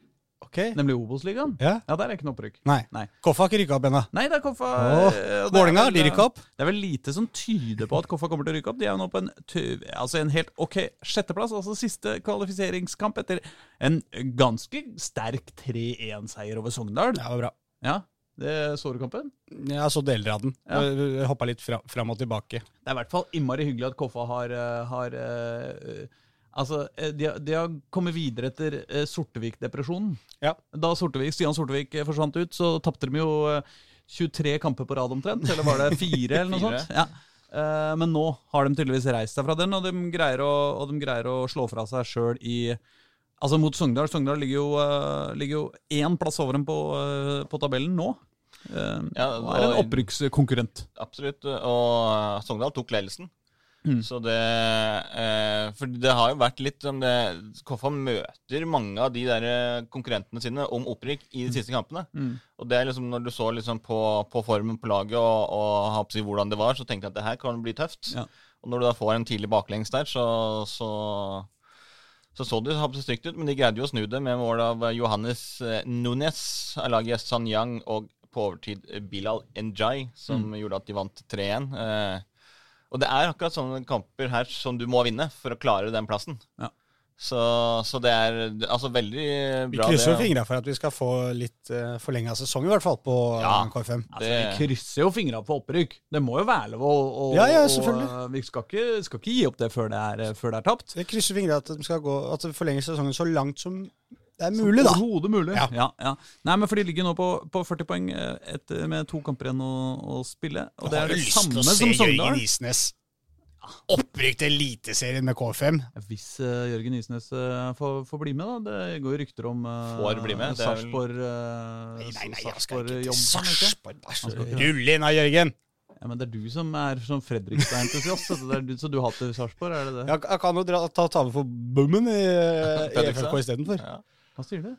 Speaker 1: Ok?
Speaker 2: Nemlig Obos-ligaen.
Speaker 1: Ja?
Speaker 2: Ja, der er ikke noe opprykk.
Speaker 1: Nei.
Speaker 2: Nei.
Speaker 1: Koffa har ikke rykka opp ennå.
Speaker 2: Nei, det er Koffa
Speaker 1: Åh,
Speaker 2: eh, vel,
Speaker 1: de rykka opp.
Speaker 2: Det er vel lite som tyder på at Koffa kommer til å rykke opp. De er jo nå på en, altså en helt ok sjetteplass, altså siste kvalifiseringskamp etter en ganske sterk 3-1-seier over Sogndal.
Speaker 1: Ja, det var bra.
Speaker 2: Ja, det så du kampen?
Speaker 1: Ja, så deler av den.
Speaker 2: Ja.
Speaker 1: Hoppa litt fra, fram og tilbake.
Speaker 2: Det er i hvert fall innmari hyggelig at Koffa har, eh, har eh, Altså, eh, de, har- de har kommet videre etter eh, Sortevik-depresjonen.
Speaker 1: Ja.
Speaker 2: Da Sortevik, Stian Sortevik eh, forsvant ut, så tapte de jo eh, 23 kamper på rad omtrent. Eller var det [LAUGHS] fire, eller noe
Speaker 3: Fire.
Speaker 2: sånt? Ja. Men nå har de tydeligvis reist seg fra den, og de greier å, de greier å slå fra seg sjøl i Altså mot Sogndal. Sogndal ligger jo, ligger jo én plass over dem på, på tabellen nå. Uh,
Speaker 3: Ja,
Speaker 2: og er en opprykkskonkurrent.
Speaker 3: Absolutt. Og Sogndal tok ledelsen.
Speaker 2: Mm.
Speaker 3: Så det eh, For det har jo vært litt om det Koffa møter mange av de der eh, konkurrentene sine om opprykk i de siste kampene.
Speaker 2: Mm.
Speaker 3: Og det er liksom når du så liksom på, på formen på laget og, og si hvordan det var, så tenkte jeg at det her kan bli tøft.
Speaker 2: Ja.
Speaker 3: Og når du da får en tidlig baklengs der, så så, så, så det har stygt ut, men de greide jo å snu det med mål av Johannes eh, Nunes av laget Sanyang og på overtid eh, Bilal Njay, som gjorde at de vant 3-1. Eh, og det er akkurat sånne kamper her som du må vinne for å klare den plassen.
Speaker 2: Ja.
Speaker 3: Så, så det er altså veldig
Speaker 1: Vi krysser jo fingra for at vi skal få litt uh, forlenga sesong, i hvert fall, på
Speaker 3: Ja.
Speaker 1: eh, KFM.
Speaker 2: Altså,
Speaker 3: Det-
Speaker 2: Vi krysser jo fingra for opprykk. Det må jo være lov å, å
Speaker 1: Ja, ja, selvfølgelig.
Speaker 2: Vi skal ikke, skal ikke gi opp det før det er, før det er tapt.
Speaker 1: Vi krysser fingra at de skal gå At de forlenger sesongen så langt som det er mulig, da.
Speaker 2: Overhodet mulig.
Speaker 1: Ja.
Speaker 2: Ja. Ja, Nei, men for de ligger nå på, på 40 poeng eh, etter, med to kamper igjen å, å spille. Og det er
Speaker 1: har
Speaker 2: det
Speaker 1: lyst til
Speaker 2: samme
Speaker 1: å se
Speaker 2: som Sogndal.
Speaker 1: Jørgen Isnes opprykk til Eliteserien med K5.
Speaker 2: Hvis uh, Jørgen Isnes uh, får, får bli med, da. Det går jo rykter om uh,
Speaker 3: Får bli med, det
Speaker 2: Sarpsborg uh,
Speaker 1: Nei, nei, nei, jeg skal ikke til? Sarpsborg. Rull inn da, Jørgen!
Speaker 2: Ja, men det er du som er sånn Fredrikstad-entusiast. så du- Så du hater Sarpsborg, er det det?
Speaker 1: Jeg, jeg kan jo dra, ta, ta med for Bummen i, [LAUGHS] i. FFK istedenfor.
Speaker 3: Ja.
Speaker 2: Hva sier du?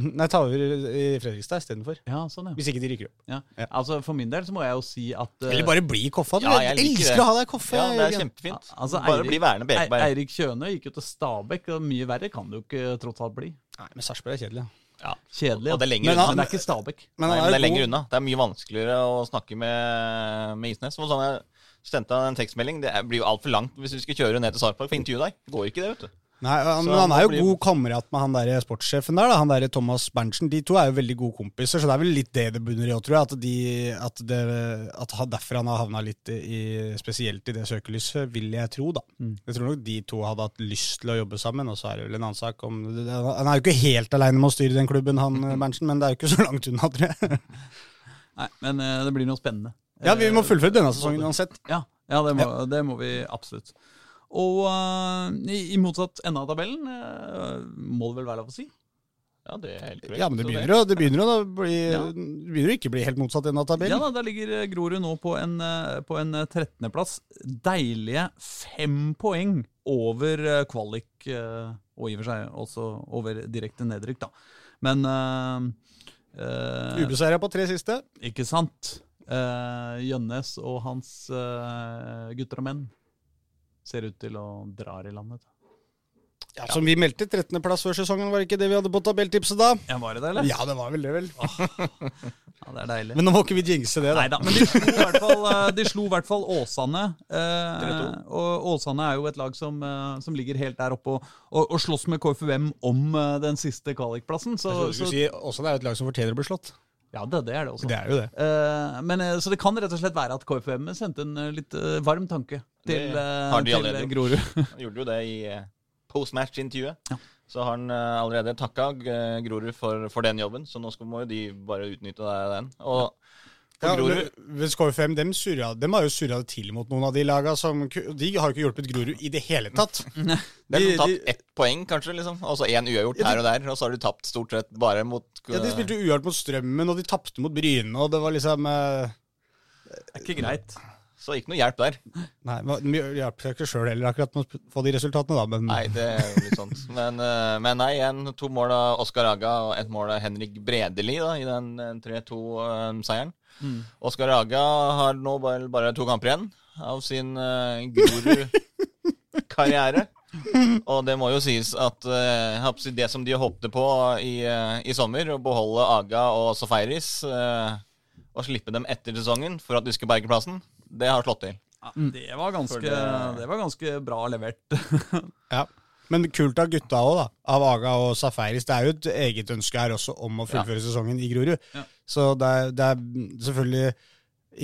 Speaker 1: Nei, ta over i Fredrikstad istedenfor.
Speaker 2: Ja, sånn, ja.
Speaker 1: Hvis ikke de rykker opp.
Speaker 2: Ja.
Speaker 1: Ja.
Speaker 2: Altså For min del så må jeg jo si at uh,
Speaker 1: Eller bare bli i Koffa. Du.
Speaker 3: Ja,
Speaker 1: jeg, elsker
Speaker 3: det.
Speaker 1: å ha deg i Koffa.
Speaker 3: ja, det er kjempefint.
Speaker 2: Altså,
Speaker 3: Bare
Speaker 2: Eirik-
Speaker 3: bli værende Bekeberg.
Speaker 2: Eirik Kjøne gikk jo til Stabæk, og mye verre kan det jo ikke tross alt bli.
Speaker 1: Nei, men Sarpsborg er kjedelig. ja.
Speaker 2: Kjedelig,
Speaker 3: Og det er lenger
Speaker 1: Men
Speaker 3: unna.
Speaker 1: han-
Speaker 2: men det er ikke Stabæk.
Speaker 1: Men
Speaker 3: Nei, men det er lenger unna. Det er mye vanskeligere å snakke med, med Isnes. Og sånn jeg sendte han en tekstmelding. Det blir jo altfor langt hvis vi skal kjøre ned til Sarpsborg for å intervjue deg. Det går ikke det, vet du.
Speaker 1: Nei, han-
Speaker 3: Så
Speaker 1: han er jo
Speaker 3: blir-
Speaker 1: god kamerat med han der sportssjefen der, da, han der Thomas Berntsen. De to er jo veldig gode kompiser, så det er vel litt det det bunner i òg, tror jeg. At, de, at, det, at derfor han har havna litt i, spesielt i det søkelyset, vil jeg tro, da.
Speaker 2: Mm.
Speaker 1: Jeg tror nok de to hadde hatt lyst til å jobbe sammen, og så er det vel en annen sak om Han er jo ikke helt aleine med å styre den klubben, han [LAUGHS] Berntsen, men det er jo ikke så langt unna, tror jeg. [LAUGHS]
Speaker 2: Nei, men eh, det blir noe spennende.
Speaker 1: Ja, vi må
Speaker 2: Eh,
Speaker 1: fullføre denne sesongen uansett.
Speaker 2: Ja, ja det, må, det må vi absolutt. Og uh, i, i motsatt ende av tabellen, uh, må det vel være lov å si?
Speaker 3: Ja, det er helt korrekt.
Speaker 1: Ja, men det begynner, jo, det begynner jo bli
Speaker 2: Ja.
Speaker 1: Det begynner å bli helt motsatt ende av
Speaker 2: Ja da, Der ligger eh, Grorud nå på en, trettendeplass. på en 13.-plass. Deilige fem poeng over kvalik, og i og for seg også over direkte nedrykk, da. Men uh, eh,
Speaker 1: Ubeseira på tre siste.
Speaker 2: Ikke sant? Uh, Gjønnes og hans uh, gutter og menn ser ut til å dra i landet.
Speaker 1: Ja, Som vi meldte, 13.-plass før sesongen, var det ikke det vi hadde på tabelltipset da?
Speaker 2: Ja, Var det det, eller?
Speaker 1: Ja, det var vel det, vel.
Speaker 2: Ja, det er deilig.
Speaker 1: Men nå må ikke vi jinxe det, da.
Speaker 2: Neida, men de slo i hvert fall, eh, de slo i hvert fall Åsane. Eh, og Åsane er jo et lag som, eh, som ligger helt der oppe og, og, og slåss med KFUM om eh, den siste kvalikplassen. Så,
Speaker 1: Jeg trodde du
Speaker 2: så,
Speaker 1: skulle si Åsane er jo et lag som fortjener å bli slått.
Speaker 2: Ja, det, det er det også.
Speaker 1: Det er jo det.
Speaker 2: Uh, men, eh, så det kan rett og slett være at KFUM sendte en eh, litt uh, varm tanke til,
Speaker 3: de
Speaker 2: til
Speaker 3: allerede gjort.
Speaker 2: Grorud. [LAUGHS]
Speaker 3: Han gjorde jo det i postmatch-intervjuet.
Speaker 2: Ja.
Speaker 3: Så har han allerede takka Grorud for, for den jobben, så nå skal, må jo de bare utnytte den. Og for
Speaker 1: Ja, men Skår 5 dem, surra, dem har jo surra det til mot noen av de laga som De har jo ikke hjulpet Grorud i det hele tatt. [LAUGHS] De
Speaker 3: har
Speaker 1: tatt
Speaker 3: ett poeng, kanskje. liksom Altså én uavgjort
Speaker 1: Ja, de-
Speaker 3: her og der, og så har du tapt stort sett bare mot
Speaker 1: Ja, De spilte uavgjort mot Strømmen, og de tapte mot Bryne, og det var liksom uh...
Speaker 2: Det er ikke greit.
Speaker 3: Så ikke noe hjelp der.
Speaker 1: Nei, de hjalp seg ikke sjøl heller akkurat med å få de resultatene, da, men
Speaker 3: Nei, det er jo litt sånt. [LAUGHS] Men, eh, men nei, igjen to mål av Oskar Aga og ett mål av Henrik Bredeli da, i den eh, 3-2-seieren.
Speaker 2: Mm.
Speaker 3: Oskar Aga har nå bare, bare to kamper igjen av sin uh, guru-karriere. [LAUGHS] Og det må jo sies at eh, si det som de håpte på i, uh, i sommer, å beholde Aga og Sofeiris uh, og slippe dem etter sesongen for at de skulle berge plassen, det har slått til.
Speaker 2: Ja, det, var ganske,
Speaker 3: det-
Speaker 2: det var ganske bra levert. [LAUGHS]
Speaker 1: Ja. Men kult av gutta òg, da. Av Aga og Safaris. Det er jo et eget ønske her også om å fullføre sesongen i Grorud.
Speaker 2: Ja.
Speaker 1: Så det er, det er selvfølgelig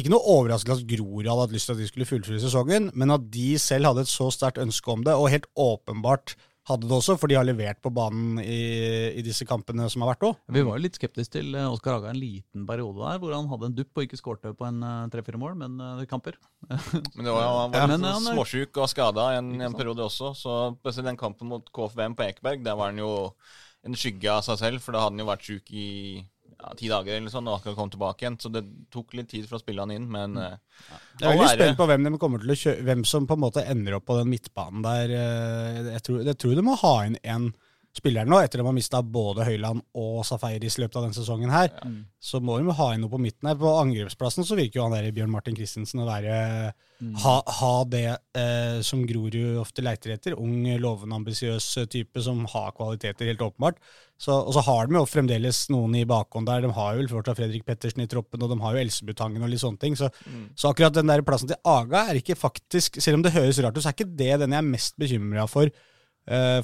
Speaker 1: ikke noe overraskende at Grorud hadde hatt lyst til at de skulle fullføre sesongen, men at de selv hadde et så sterkt ønske om det, og helt åpenbart hadde det også, for de har levert på banen i, i disse kampene som har vært òg.
Speaker 2: Vi var jo litt skeptiske til eh, Oskar Haga en liten periode der, hvor han hadde en dupp og ikke skårte på en eh, tre-fire mål, men eh, kamper. [LAUGHS]
Speaker 3: Men det var, han var
Speaker 2: Ja,
Speaker 3: litt
Speaker 2: men
Speaker 3: sånn
Speaker 2: han
Speaker 3: småsjuk og skada en, en periode også. Så den kampen mot KFVM på Ekeberg, der var han jo en skygge av seg selv. For da hadde han jo vært sjuk i ja, ti dager eller sånn, og akkurat kom tilbake igjen. Så det tok litt tid for å spille han inn, men eh,
Speaker 1: Jeg er veldig spent på hvem, de kommer til å kjø hvem som på en måte ender opp på den midtbanen der. Eh, Jeg tror, jeg tror de må ha inn en spiller nå, etter at de har mista både Høyland og Safaris i løpet av denne sesongen her. Så må de ha inn noe på midten her. På angrepsplassen så virker jo han der Bjørn Martin Christensen å være ha, ha det eh, som Grorud ofte leiter etter. Ung, lovende, ambisiøs type som har kvaliteter, helt åpenbart. Så, og så har de jo fremdeles noen i bakhånd der. De har jo fortsatt Fredrik Pettersen i troppen, og de har jo Elsebutangen og litt sånne ting. Så, så akkurat den der plassen til Aga er ikke faktisk, selv om det høres rart ut, så er ikke det den jeg er mest bekymra for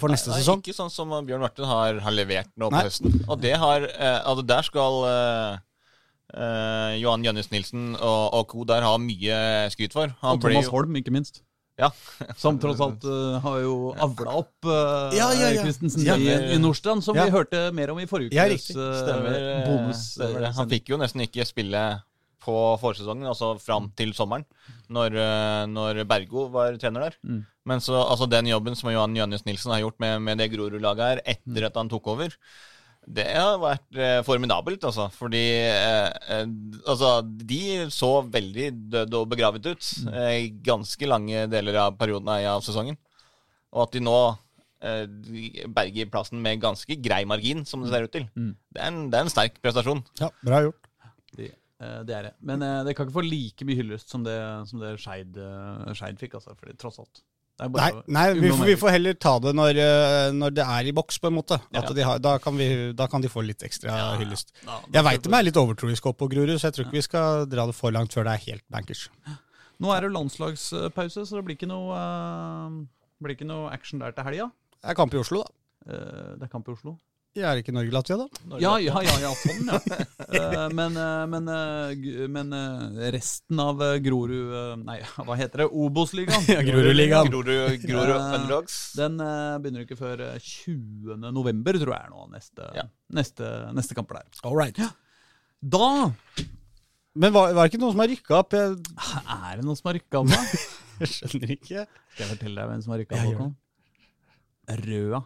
Speaker 1: for neste
Speaker 3: Nei,
Speaker 1: sesong.
Speaker 3: Ikke sånn som Bjørn Martin har, har levert nå på
Speaker 1: Nei.
Speaker 3: høsten. Og det har eh, Altså, der skal uh, eh, Johan Jønnes Nilsen og, og co. der ha mye skryt for. Han
Speaker 2: Og Thomas
Speaker 3: jo
Speaker 2: Holm, ikke minst.
Speaker 3: Ja.
Speaker 2: Som tross alt uh, har jo avla opp uh,
Speaker 1: Ja, ja, ja.
Speaker 2: Christensen
Speaker 1: Ja.
Speaker 2: i, i Nordstrand, som
Speaker 1: Ja.
Speaker 2: vi hørte mer om i forrige
Speaker 1: Ja,
Speaker 2: ukes eh,
Speaker 3: eh,
Speaker 2: bonus.
Speaker 3: stemmer. Han fikk jo nesten ikke spille på forsesongen, altså fram til sommeren, når, eh, når Bergo var trener der.
Speaker 2: Mm.
Speaker 3: Men så altså den jobben som Johan Jønnes Nilsen har gjort med, med det Grorud-laget her etter at han tok over, det har vært eh, formidabelt, altså. Fordi eh, eh, altså, de så veldig døde og begravet ut eh, i ganske lange deler av perioden av sesongen. Og at de nå eh, berger plassen med ganske grei margin, som det ser ut til.
Speaker 2: Mm.
Speaker 3: Det, er en, det er en sterk prestasjon.
Speaker 1: Ja, bra gjort.
Speaker 2: De, eh, det er det. Men eh, det kan ikke få like mye hyllest som det, som det Skeid eh, fikk, altså. Fordi tross alt. Det
Speaker 1: Nei, nei vi, får, vi får heller ta det når, eh, når det er i boks, på en måte. At
Speaker 2: Ja.
Speaker 1: de har, da, kan vi, da kan de få litt ekstra
Speaker 2: Ja,
Speaker 1: hyllest.
Speaker 2: Ja,
Speaker 1: Jeg veit de er litt overtroiske oppe på Grorud, så jeg tror ikke vi skal dra det for langt før det er helt bankers.
Speaker 2: Nå er det landslagspause, så det blir ikke noe, uh, blir ikke noe action der til helga.
Speaker 1: Det er kamp i Oslo, da.
Speaker 2: Uh, det er kamp i Oslo.
Speaker 1: Jeg er ikke Norge-Latvia, da.
Speaker 2: Ja, ja, ja, ja sånn, ja. [LAUGHS] Eh, men eh, men, eh, men resten av Grorud Nei, [LAUGHS] hva heter det? Obos-ligaen. [LAUGHS]
Speaker 1: Ja, Grorud-ligaen.
Speaker 3: Grorud, Grorud Underdogs.
Speaker 2: Den begynner ikke før eh, 20. november, tror jeg er nå. Neste,
Speaker 3: Ja.
Speaker 2: neste, neste kamper der.
Speaker 1: All right.
Speaker 2: Da
Speaker 1: Men var, var det ikke noen som har rykka opp? Jeg,
Speaker 2: er det noen som har rykka opp. da?
Speaker 1: jeg skjønner ikke.
Speaker 2: Skal jeg fortelle deg hvem som har rykka opp? Røa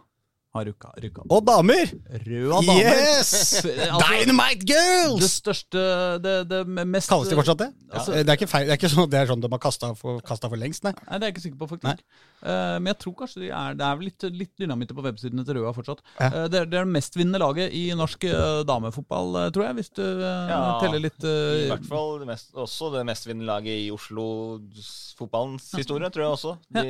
Speaker 2: har rykka, rykka opp.
Speaker 1: Og damer!
Speaker 2: Røda damer.
Speaker 1: Yes! [LAUGHS]
Speaker 2: Altså,
Speaker 1: Dynamite
Speaker 2: det
Speaker 1: Girls!
Speaker 2: største Det, det mest
Speaker 1: Kalles de fortsatt det?
Speaker 2: Altså-
Speaker 1: det, er ikke feil, det er ikke sånn det er sånn de har kasta for, for lengst, nei.
Speaker 2: Nei, det er jeg ikke sikker på, faktisk. Uh, men jeg tror kanskje de er, det er vel litt, litt dynamitter på websidene til Røa fortsatt.
Speaker 1: Ja.
Speaker 2: Uh, det, er, det er det mestvinnende laget i norsk uh, damefotball, tror jeg, hvis du
Speaker 3: Ja,
Speaker 2: teller litt
Speaker 3: I hvert fall det mest, også det mestvinnende laget i Oslo-fotballens historie, tror jeg også. De,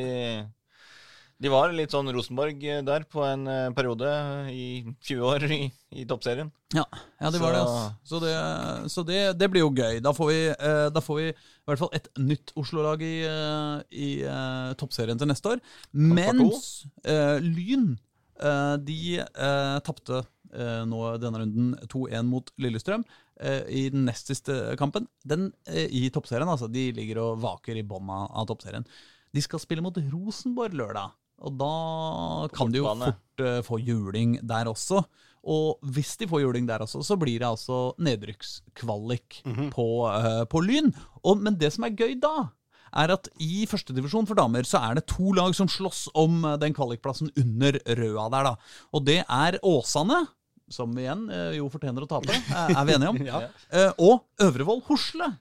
Speaker 3: de var litt sånn Rosenborg eh, der på en eh, periode i 20 år i, i toppserien.
Speaker 2: Ja, ja de var det.
Speaker 3: Så-
Speaker 2: Altså. Så, det, så det, det blir jo gøy. Da får vi, eh, da får vi i hvert fall et nytt Oslo-lag i, i toppserien til neste år. Mens eh, Lyn eh, de uh, tapte eh, nå denne runden 2-1 mot Lillestrøm i den nest siste kampen. Den i toppserien, altså. De ligger og vaker i bånn av, av toppserien. De skal spille mot Rosenborg lørdag. Og da kan de jo fort uh, få juling der også. Og hvis de får juling der også, så blir det altså nedrykkskvalik på, uh, på Lyn. Og, men det som er gøy da, er at i førstedivisjon for damer så er det to lag som slåss om eh, den kvalikplassen under røda der, da. Og det er Åsane, som igjen jo fortjener å tape, [LAUGHS] er vi enige om.
Speaker 1: Ja.
Speaker 2: Og Øvrevoll Hosle.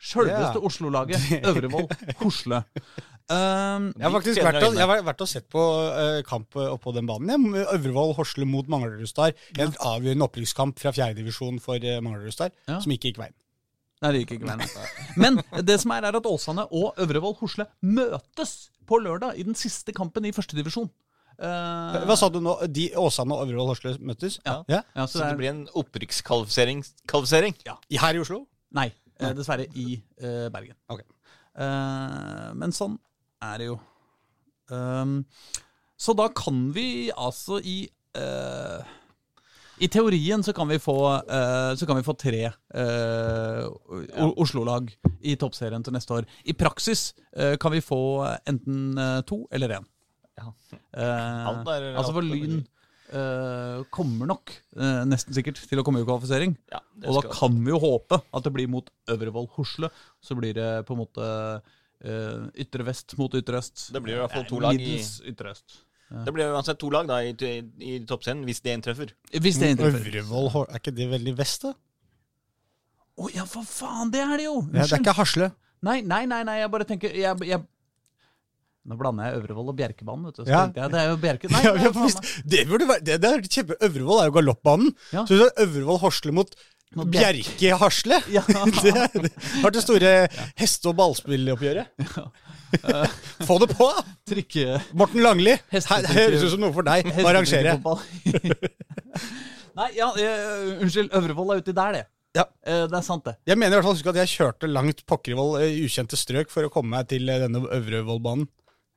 Speaker 2: Sjølveste
Speaker 1: yeah.
Speaker 2: Oslo-laget. Øvrevoll Hosle. [LAUGHS] Um,
Speaker 1: Jeg har faktisk vært og, jeg har vært og sett på uh, kamp eh, oppå den banen. Jeg, Øvrevoll Horsle mot Manglerudstad. En avgjørende opprykkskamp fra fjerdedivisjon for uh, Manglerudstad,
Speaker 2: Ja.
Speaker 1: som ikke gikk veien.
Speaker 2: Nei, det gikk ikke veien. Men det som er, er at Åsane og Øvrevoll Horsle møtes på lørdag i den siste kampen i førstedivisjon. Uh,
Speaker 1: Hva sa du nå? De Åsane og Øvrevoll Horsle møtes?
Speaker 2: Ja.
Speaker 1: ja.
Speaker 2: Ja, så
Speaker 3: Så
Speaker 2: det
Speaker 3: det
Speaker 2: er,
Speaker 3: blir en opprykkskvalifisering.
Speaker 1: Ja, Her i Oslo?
Speaker 2: nei, uh, dessverre i eh, Bergen.
Speaker 1: Okay.
Speaker 2: Eh, men sånn er det jo. Um, så da kan vi altså i uh, I teorien så kan vi få, uh, så kan vi få tre uh, Oslo-lag i toppserien til neste år. I praksis kan vi få enten to eller én.
Speaker 3: Ja.
Speaker 2: Altså for Lyn kommer nok nesten sikkert til å komme i kvalifisering.
Speaker 3: Ja,
Speaker 2: Og da kan vi jo håpe at det blir mot Øvrevoll Hosle. Så blir det på en måte eh, ytre vest mot ytre øst.
Speaker 3: Det blir i hvert fall to lag i-
Speaker 2: ytre øst.
Speaker 3: Det blir uansett to lag da i, i, i toppscenen, hvis det inntreffer.
Speaker 2: Hvis det inntreffer.
Speaker 1: Øvrevoll Er ikke det veldig vest, da?
Speaker 2: Å ja, for faen, det er det jo!
Speaker 1: Ja, det er ikke Hasle.
Speaker 2: Nei, nei, nei, nei, jeg bare tenker jeg, jeg, Nå blander jeg Øvrevoll og Bjerkebanen, vet du. Så
Speaker 1: Ja.
Speaker 2: jeg, det er jo Bjerke... [LAUGHS] Nei,
Speaker 1: Ja,
Speaker 2: det
Speaker 1: ja, burde være det, det er kjempe Øvrevoll er jo galoppbanen.
Speaker 2: Ja.
Speaker 1: Så det er Øvrevoll Horsle mot
Speaker 2: Mot Bjer-
Speaker 1: Bjerke Hasle.
Speaker 2: Ja. [LAUGHS]
Speaker 1: Det, det har det store heste- og ballspilloppgjøret. [LAUGHS] Få det på!
Speaker 2: Trykke
Speaker 1: Morten Langli. Her høres ut som noe for deg å arrangere. [LAUGHS]
Speaker 2: Nei, ja, uh, unnskyld. Øvrevoll er uti der, det.
Speaker 1: Ja.
Speaker 2: Eh, det er sant, det.
Speaker 1: Jeg mener i hvert fall at jeg kjørte langt pokker i ukjente strøk for å komme meg til eh, denne Øvrevollbanen.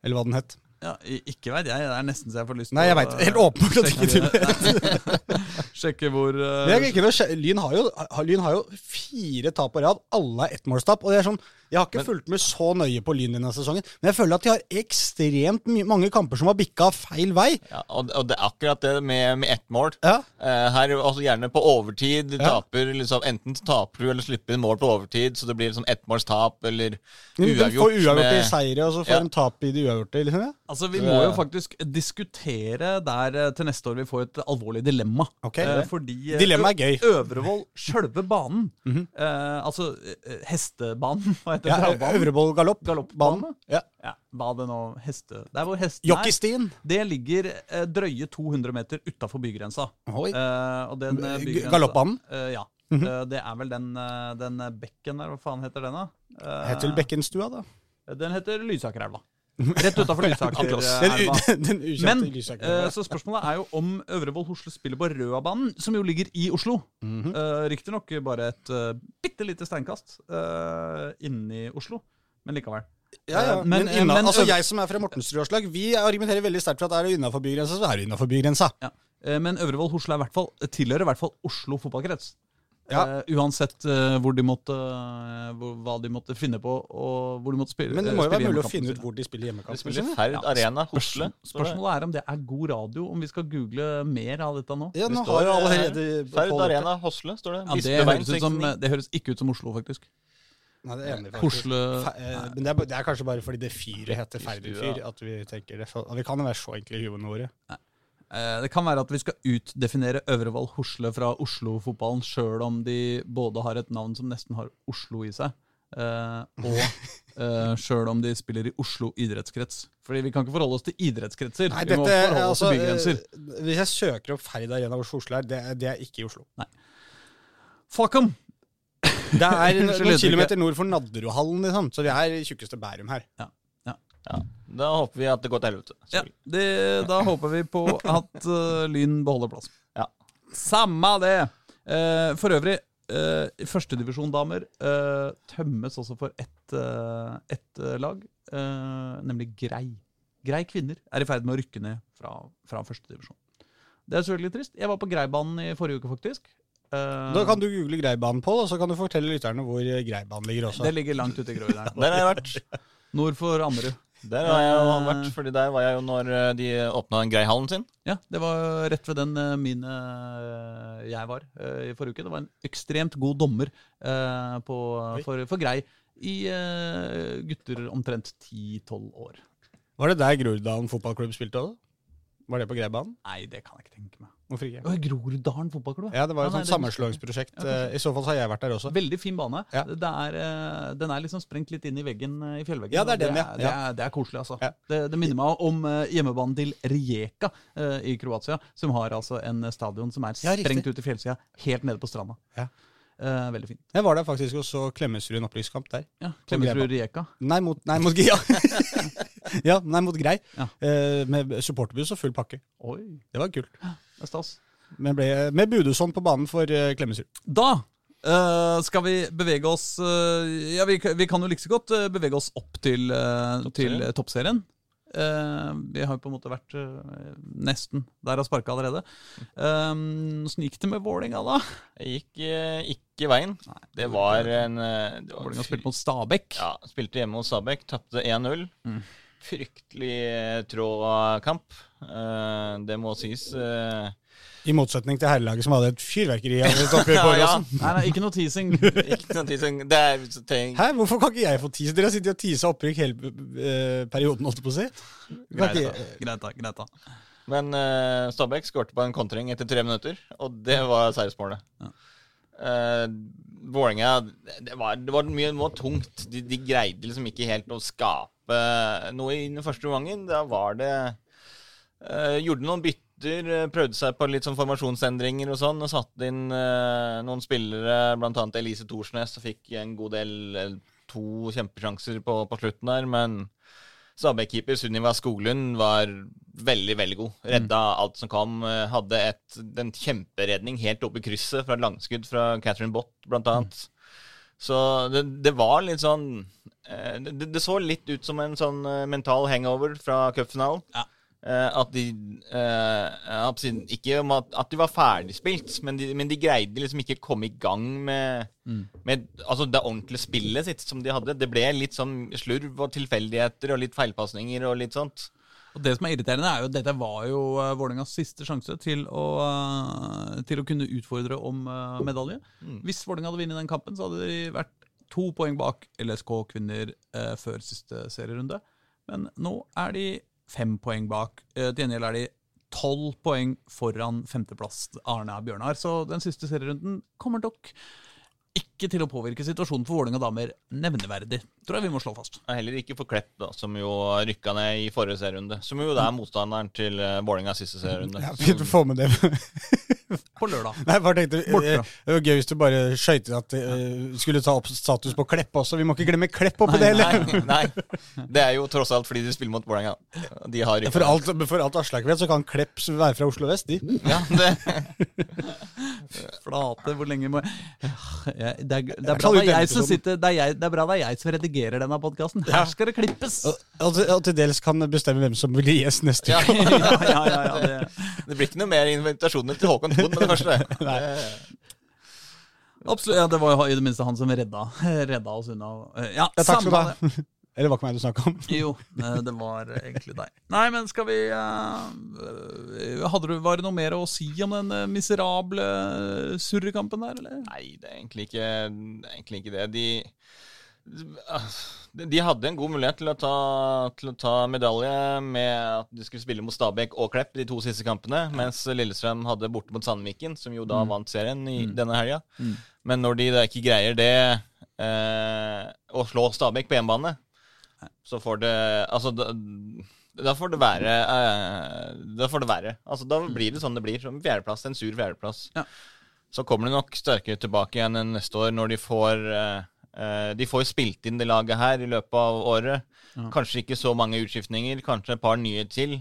Speaker 1: Eller hva den het.
Speaker 2: Ja, ikke veit jeg. Det er nesten så jeg får lyst til
Speaker 1: Nei, jeg veit. Helt åpenbart at ikke du vet. [LAUGHS]
Speaker 2: Sjekke hvor
Speaker 1: uh, er Lyn, har jo, Lyn har jo fire tap på rad. Alle er ettmålstap. Og det er sånn, jeg har ikke fulgt med så nøye på Lyn denne sesongen, men jeg føler at de har ekstremt my mange kamper som har bikka feil vei.
Speaker 3: Ja, og, og det er akkurat det med, med ett mål.
Speaker 1: Ja.
Speaker 3: Uh, her altså Gjerne på overtid.
Speaker 1: Ja.
Speaker 3: taper liksom Enten taper du eller slipper inn mål på overtid, så det blir liksom ettmålstap eller
Speaker 1: De
Speaker 3: Du
Speaker 1: får uavgjort i seire, og så får
Speaker 3: Ja.
Speaker 1: de tap i de uavgjorte. Liksom, ja.
Speaker 2: Altså, Vi må jo faktisk diskutere der eh, til neste år vi får et alvorlig dilemma.
Speaker 1: Ok.
Speaker 2: Eh, fordi eh,
Speaker 1: Dilemma er gøy.
Speaker 2: Øvrevoll, sjølve banen, [LAUGHS] eh, altså eh, hestebanen, [LAUGHS] hva heter det?
Speaker 1: Ja,
Speaker 2: Travbanen?
Speaker 1: Øvrevoll galopp.
Speaker 2: Galoppbanen.
Speaker 1: Ja.
Speaker 2: Ja, hva det nå heste... Der hvor hesten er, det ligger eh, drøye 200 meter utafor bygrensa. Eh, og den bygrensa-
Speaker 1: Galoppbanen?
Speaker 2: Ja. Eh, det er vel den, den bekken der, hva faen heter den da? Eh,
Speaker 1: Heter vel Bekkenstua, da.
Speaker 2: Den heter Lysakerelva. Rett utafor Lysakerelva. Men eh, så spørsmålet er jo om Øvrevoll Hosle spiller på Røabanen, som jo ligger i Oslo.
Speaker 1: Mhm.
Speaker 2: uh, Riktignok bare et uh, bitte lite steinkast uh, inni Oslo, men likevel.
Speaker 1: Ja, ja. Men,
Speaker 2: men-
Speaker 1: innan,
Speaker 2: men-
Speaker 1: altså, jeg som er fra Mortensrud årslag, vi argumenterer veldig sterkt for at er det innafor bygrensa, så er det innafor bygrensa.
Speaker 2: Ja. Men Øvrevoll Hosle er hvert fall, tilhører i hvert fall Oslo fotballkrets.
Speaker 1: Ja.
Speaker 2: Uh, uansett uh, hvor de måtte, uh, hvor, hva de måtte finne på, og hvor de måtte spille.
Speaker 1: Men det må jo være mulig å finne ut hvor de spiller
Speaker 3: Det
Speaker 1: hjemmekampene
Speaker 3: spiller
Speaker 1: sine.
Speaker 3: Ferd
Speaker 2: Ja,
Speaker 3: Arena Hosle. Det.
Speaker 2: spørsmålet er om det er god radio, om vi skal google mer av dette nå.
Speaker 1: Ja, nå
Speaker 3: står,
Speaker 1: har jo allerede
Speaker 3: Ferd Arena Hosle, står det.
Speaker 2: Ja, det, høres ut som, det høres ikke ut som Oslo, faktisk.
Speaker 1: Nei, det er enig, faktisk.
Speaker 2: Hosle
Speaker 1: Fe- Men det er, det er kanskje bare fordi det fyret heter Ferdufyr at vi tenker det. Vi kan jo være så enkle i huene våre.
Speaker 2: Eh, Det kan være at vi skal utdefinere Øvrevoll Hosle fra Oslo-fotballen, sjøl om de både har et navn som nesten har Oslo i seg, eh, og [LAUGHS] sjøl om de spiller i Oslo idrettskrets. Fordi vi kan ikke forholde oss til idrettskretser.
Speaker 1: Nei,
Speaker 2: vi må forholde oss
Speaker 1: altså,
Speaker 2: til bygrenser.
Speaker 1: eh, hvis jeg søker opp Ferd Arena Oslo Oslo her, det, det er ikke i Oslo.
Speaker 2: Fuck 'em!
Speaker 1: Det er [LAUGHS] noen kilometer nord for Nadderudhallen, liksom. Så vi er i tjukkeste Bærum her.
Speaker 3: Ja, ja. Ja, Da håper vi at det går til helvete.
Speaker 2: Ja, det, da håper vi på [LAUGHS] at uh, Lyn beholder plassen.
Speaker 3: Ja.
Speaker 2: Samme det! Uh, for øvrig, uh, førstedivisjondamer uh, tømmes også for ett uh, et eh, lag, uh, nemlig Grei. Grei kvinner er i ferd med å rykke ned fra, fra førstedivisjon. Det er selvfølgelig trist. Jeg var på Greibanen i forrige uke, faktisk. Eh,
Speaker 1: Da kan du google Greibanen, Pål, og så kan du fortelle lytterne hvor eh, Greibanen ligger også.
Speaker 2: Det ligger langt ute i Groruddalen. [LAUGHS]
Speaker 3: Der har jeg vært. [LAUGHS]
Speaker 2: Nord for Ammerud.
Speaker 3: Der har jeg jo vært, fordi der var jeg jo når eh, de åpna Greihallen sin.
Speaker 2: Ja, det var rett ved den mine eh, jeg var eh, i forrige uke. Det var en ekstremt god dommer eh, på, for, for Grei i eh, gutter omtrent 10-12 år.
Speaker 1: Var det der Groruddalen fotballklubb spilte òg? Var det på Greibanen?
Speaker 2: Nei, det kan jeg ikke tenke meg.
Speaker 1: Hvorfor ikke?
Speaker 2: Å, Groruddalen fotballklubb?
Speaker 1: Ja, det var et
Speaker 2: ja,
Speaker 1: sånt sammenslåingsprosjekt.
Speaker 2: Ja.
Speaker 1: I så fall så har jeg vært der også.
Speaker 2: Veldig fin bane.
Speaker 1: Ja.
Speaker 2: Det er, eh, den er liksom sprengt litt inn i veggen eh, i fjellveggen.
Speaker 1: Ja, det er den, ja.
Speaker 2: Det er, det er koselig, altså.
Speaker 1: Ja.
Speaker 2: Det, det minner meg om eh, hjemmebanen til Rijeka i Kroatia, som har altså en stadion som er
Speaker 1: Ja,
Speaker 2: sprengt ut i fjellsida, helt nede på stranda.
Speaker 1: Ja.
Speaker 2: Eh, veldig fin.
Speaker 1: Jeg var der faktisk og så Klemetsrud opplysningskamp der.
Speaker 2: Ja, Klemetsrud Rijeka.
Speaker 1: Nei, mot, nei, mot Ja. [LAUGHS] [LAUGHS] ja, nei, mot Grei.
Speaker 2: Ja.
Speaker 1: Eh, med supporterbuss og full pakke.
Speaker 2: Oi,
Speaker 1: Det var kult.
Speaker 2: det er stas.
Speaker 1: Men ble, med Budusson på banen for uh, Klemetsrud.
Speaker 2: Da Uh, skal vi bevege oss uh, Ja, vi, vi kan jo like så godt uh, bevege oss opp til, uh, til
Speaker 3: Toppserien.
Speaker 2: eh, toppserien. Eh, vi har jo på en måte vært nesten der og sparka allerede. Åssen gikk det med Vålinga da?
Speaker 3: Jeg gikk ikke veien. Det var en det var
Speaker 2: Vålinga spilte mot Stabæk.
Speaker 3: Ja, spilte hjemme hos Stabæk, tapte 1-0.
Speaker 2: Mm.
Speaker 3: Fryktelig eh, trå kamp. Eh, det må sies. eh,
Speaker 1: I motsetning til herrelaget som hadde et fyrverkeri [LAUGHS] oppe i
Speaker 3: Ja, ja.
Speaker 2: Nei, nei, ikke noe teasing. [LAUGHS]
Speaker 3: ikke noe teasing. det er så tenk,
Speaker 1: Hæ, hvorfor kan ikke jeg få tease? Dere har sittet og teasa opprykk hele eh, perioden, holdt jeg på å si. Kan
Speaker 2: Greit, da. Greit, da. Greit, da.
Speaker 3: Men uh, Stabæk skårte på en kontring etter tre minutter, og det var seiersmålet.
Speaker 2: Ja.
Speaker 3: Eh, Vålerenga det var, det var mye det var tungt. De, de greide liksom ikke helt å skape noe i den første omgangen. Da var det eh, Gjorde noen bytter, eh, prøvde seg på litt sånn formasjonsendringer og sånn, og satte inn eh, noen spillere, annet Elise Thorsnes, og fikk en god del To kjempesjanser på, på slutten der, men Stabæk-keeper Sunniva Skoglund var veldig, veldig god. Redda alt som kom. eh, Hadde et, en kjemperedning helt oppe i krysset fra et langskudd fra Catherine Bott, blant annet. Så det, det var litt sånn eh, det, det så litt ut som en sånn eh, mental hangover fra cupfinalen.
Speaker 2: Ja.
Speaker 3: Eh, At de Ikke om at, at de var ferdigspilt, men de, men de greide liksom ikke komme i gang med, med altså det ordentlige spillet sitt som de hadde. Det ble litt sånn slurv og tilfeldigheter og litt feilpasninger og litt sånt.
Speaker 2: Og Det som er irriterende, er jo at dette var jo uh, Vålerengas siste sjanse til å, eh, til å kunne utfordre om eh, medalje. Hvis Vålerenga hadde vunnet den kampen, så hadde de vært to poeng bak LSK kvinner eh, før siste serierunde. Men nå er de fem poeng bak. Eh, til gjengjeld er de tolv poeng foran femteplass Arne Bjørnar. Så den siste serierunden kommer nok ikke til å påvirke situasjonen for Vålerenga damer nevneverdig. Tror jeg vi må slå fast.
Speaker 3: Heller ikke for Klepp, da, som jo rykka ned i forrige serierunde. Som jo det er motstanderen til Vålerenga siste serierunde.
Speaker 1: ja, fint å få med det.
Speaker 2: På lørdag. [LAUGHS]
Speaker 1: Nei, bare tenkte,
Speaker 2: Borte.
Speaker 1: eh, Det var gøy hvis du bare skøyt at at uh, skulle ta opp status på Klepp også. Vi må ikke glemme Klepp oppi det heller.
Speaker 3: Nei, nei. Det er jo tross alt fordi de spiller mot Vålerenga. De har rykka
Speaker 1: For alt, for alt Aslak vet, så kan Klepp være fra Oslo vest, de.
Speaker 3: Ja, det, [LAUGHS]
Speaker 2: Flate, hvor lenge må jeg, det, er, det, er bra det er jeg som sitter, det, er jeg, det er bra det er jeg som redigerer denne podkasten. Her skal det klippes!
Speaker 1: Og, og, og til dels kan bestemme hvem som blir gjest neste uke. [LAUGHS]
Speaker 2: ja, ja, ja, ja, det,
Speaker 3: det blir ikke noe mer invitasjoner til Håkon Thon med det første. Det- [LAUGHS]
Speaker 2: absolutt, ja, det var jo i det minste han som redda, redda oss unna. Ja,
Speaker 1: Ja, takk skal du ha. [LAUGHS] Eller var ikke meg du snakka om.
Speaker 2: Jo, eh, det var egentlig deg. Nei, men skal vi eh, Hadde du, Var det noe mer å si om den eh, miserable surrekampen der, eller?
Speaker 3: Nei, det er egentlig ikke, det er egentlig ikke det. De, De de hadde en god mulighet til å ta, til å ta medalje med at de skulle spille mot Stabæk og Klepp de to siste kampene, mens Lillestrøm hadde borte mot Sandviken, som jo da vant serien i denne helga. Men når de da ikke greier det, eh, å slå Stabæk på hjemmebane, så får det Altså, da, da får det være eh, Da får det være. Altså, da blir det sånn det blir. Som fjerdeplass. En sur fjerdeplass.
Speaker 2: Ja.
Speaker 3: Så kommer de nok sterkere tilbake igjen neste år, når de får eh, De får jo spilt inn det laget her i løpet av året. Kanskje ikke så mange utskiftninger, kanskje et par nye til.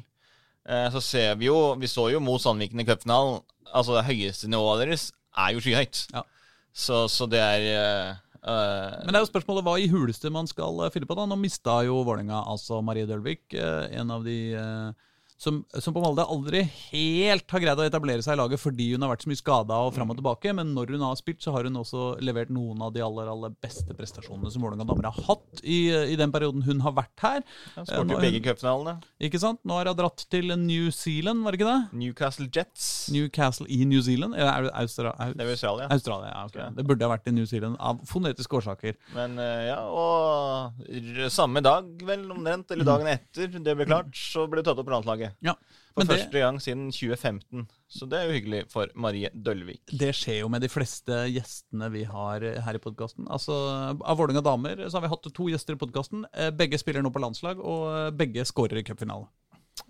Speaker 3: Eh, så ser vi jo Vi så jo mot Sandviken i cupfinalen. Altså, det høyeste nivået deres er jo skyhøyt.
Speaker 2: Ja.
Speaker 3: Så, så det er eh, eh,
Speaker 2: Men det er jo spørsmålet hva i huleste man skal eh, fylle på. da. Nå mista jo Vålerenga altså Marie Dølvik, eh, en av de eh, som, som på Molde aldri helt har greid å etablere seg i laget fordi hun har vært så mye skada og fram og tilbake. Men når hun har spilt, så har hun også levert noen av de aller aller beste prestasjonene som Vålerenga damer har hatt i, i den perioden hun har vært her.
Speaker 3: Ja,
Speaker 2: Eh,
Speaker 3: skåret jo begge cupfinalene.
Speaker 2: Ikke sant? Nå har hun dratt til New Zealand, var det ikke det?
Speaker 3: Newcastle Jets.
Speaker 2: Newcastle i New Zealand? Eller er det Austra Aust
Speaker 3: Det er Australia.
Speaker 2: Australia? Ja, ok. Det burde ha vært i New Zealand av fonetiske årsaker.
Speaker 3: Men eh, ja, og samme dag, vel omtrent, eller dagen etter det ble klart, så ble det tatt opp på landslaget.
Speaker 2: Ja.
Speaker 3: For
Speaker 2: Men det,
Speaker 3: første gang siden 2015. Så det er jo hyggelig for Marie Dølvik.
Speaker 2: det skjer jo med de fleste gjestene vi har eh, her i podkasten. Altså, av Vålerenga damer så har vi hatt to gjester i podkasten. Begge spiller nå på landslag, og eh, begge skårer i cupfinale.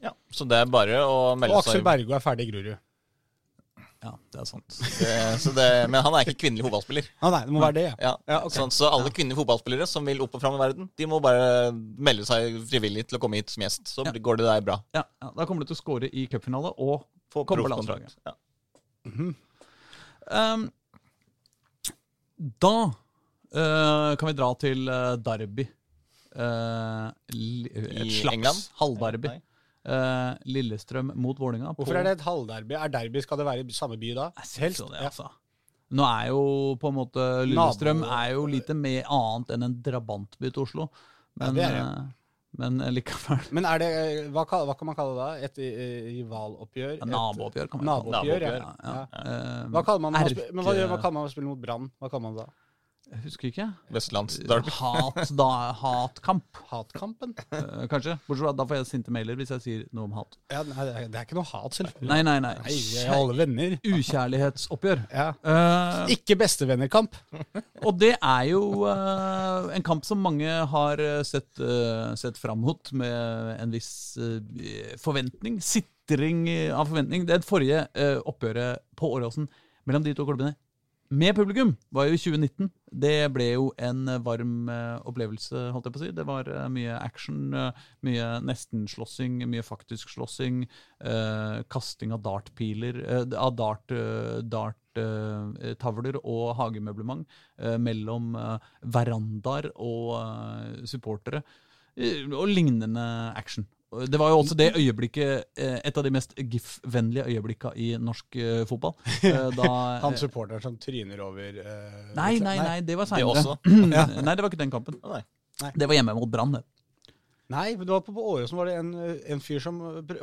Speaker 3: Ja, så det er bare å
Speaker 1: Og
Speaker 3: melde
Speaker 1: Aksel
Speaker 3: seg
Speaker 1: Bergo er ferdig i Grorud.
Speaker 2: Ja, det er sant.
Speaker 3: det, så det, Men han er ikke kvinnelig fotballspiller.
Speaker 1: Ah, nei, det må være det, ja.
Speaker 3: Ja,
Speaker 1: Ja, okay.
Speaker 3: sånn, så alle kvinnelige fotballspillere som vil opp og fram i verden, de må bare melde seg frivillig til å komme hit som gjest. Så
Speaker 2: Ja.
Speaker 3: går det der bra.
Speaker 2: Ja, ja, Da kommer du til å skåre i cupfinale og
Speaker 3: Få
Speaker 2: komme på landslaget.
Speaker 3: Ja.
Speaker 2: Um, da uh, kan vi dra til eh, Derby. Uh, et
Speaker 3: I
Speaker 2: slags
Speaker 3: England?
Speaker 2: halvderby. Eh, Lillestrøm mot Vålinga.
Speaker 1: Hvorfor er det et halvderby? Er derby, Skal det være i samme by da?
Speaker 2: Jeg synes jo det,
Speaker 1: Ja.
Speaker 2: altså. Nå er jo på en måte Lillestrøm
Speaker 1: Nabo-
Speaker 2: er jo lite mer annet enn en drabantby til Oslo. Men,
Speaker 1: Ja, det det.
Speaker 2: eh, men likevel
Speaker 1: Men er det, hva, hva kan man kalle det da? Et eh, rivaloppgjør?
Speaker 2: ja, Nabooppgjør, kan man kalle det.
Speaker 1: Nabooppgjør, ja.
Speaker 2: Ja. Eh,
Speaker 1: Hva kaller man,
Speaker 2: erke-
Speaker 1: men hva, hva kaller man å spille mot Brann? Hva kaller man det da?
Speaker 2: Jeg husker ikke.
Speaker 3: Vestlandsderby.
Speaker 2: Hat, da, hatkamp,
Speaker 1: Hatkampen?
Speaker 2: eh, kanskje. Bortsett fra da får jeg sinte mailer hvis jeg sier noe om hat.
Speaker 1: Ja, nei, det er- ikke noe hat, selvfølgelig.
Speaker 2: Nei, nei, nei.
Speaker 1: Nei, vi er alle venner.
Speaker 2: Ukjærlighetsoppgjør.
Speaker 1: Ja.
Speaker 2: Eh,
Speaker 1: Ikke bestevennerkamp.
Speaker 2: og det er jo eh, en kamp som mange har eh, sett, uh, sett fram mot med en viss eh, forventning. Sitring av forventning. Det forrige oppgjøret på Åråsen mellom de to klubbene med publikum var jo i 2019. Det ble jo en eh, varm eh, opplevelse, holdt jeg på å si. Det var eh, mye action, mye nestenslåssing, mye faktisk slåssing. eh, kasting av dartpiler, eh, av dart, dart tavler og hagemøblement mellom verandaer og supportere. og lignende action. Det var jo også det øyeblikket, eh, et av de mest GIF-vennlige øyeblikka i norsk eh, fotball. Eh, Da, [LAUGHS]
Speaker 1: Han supporteren som tryner over uh,
Speaker 2: Nei, nei, nei, det var seinere.
Speaker 3: også. [CLEARS THROAT]
Speaker 2: Nei, det var ikke den kampen.
Speaker 3: Å, nei.
Speaker 2: Det var hjemme mot Brann. det.
Speaker 1: Nei, men det var på, på Åråsen var det en, en fyr som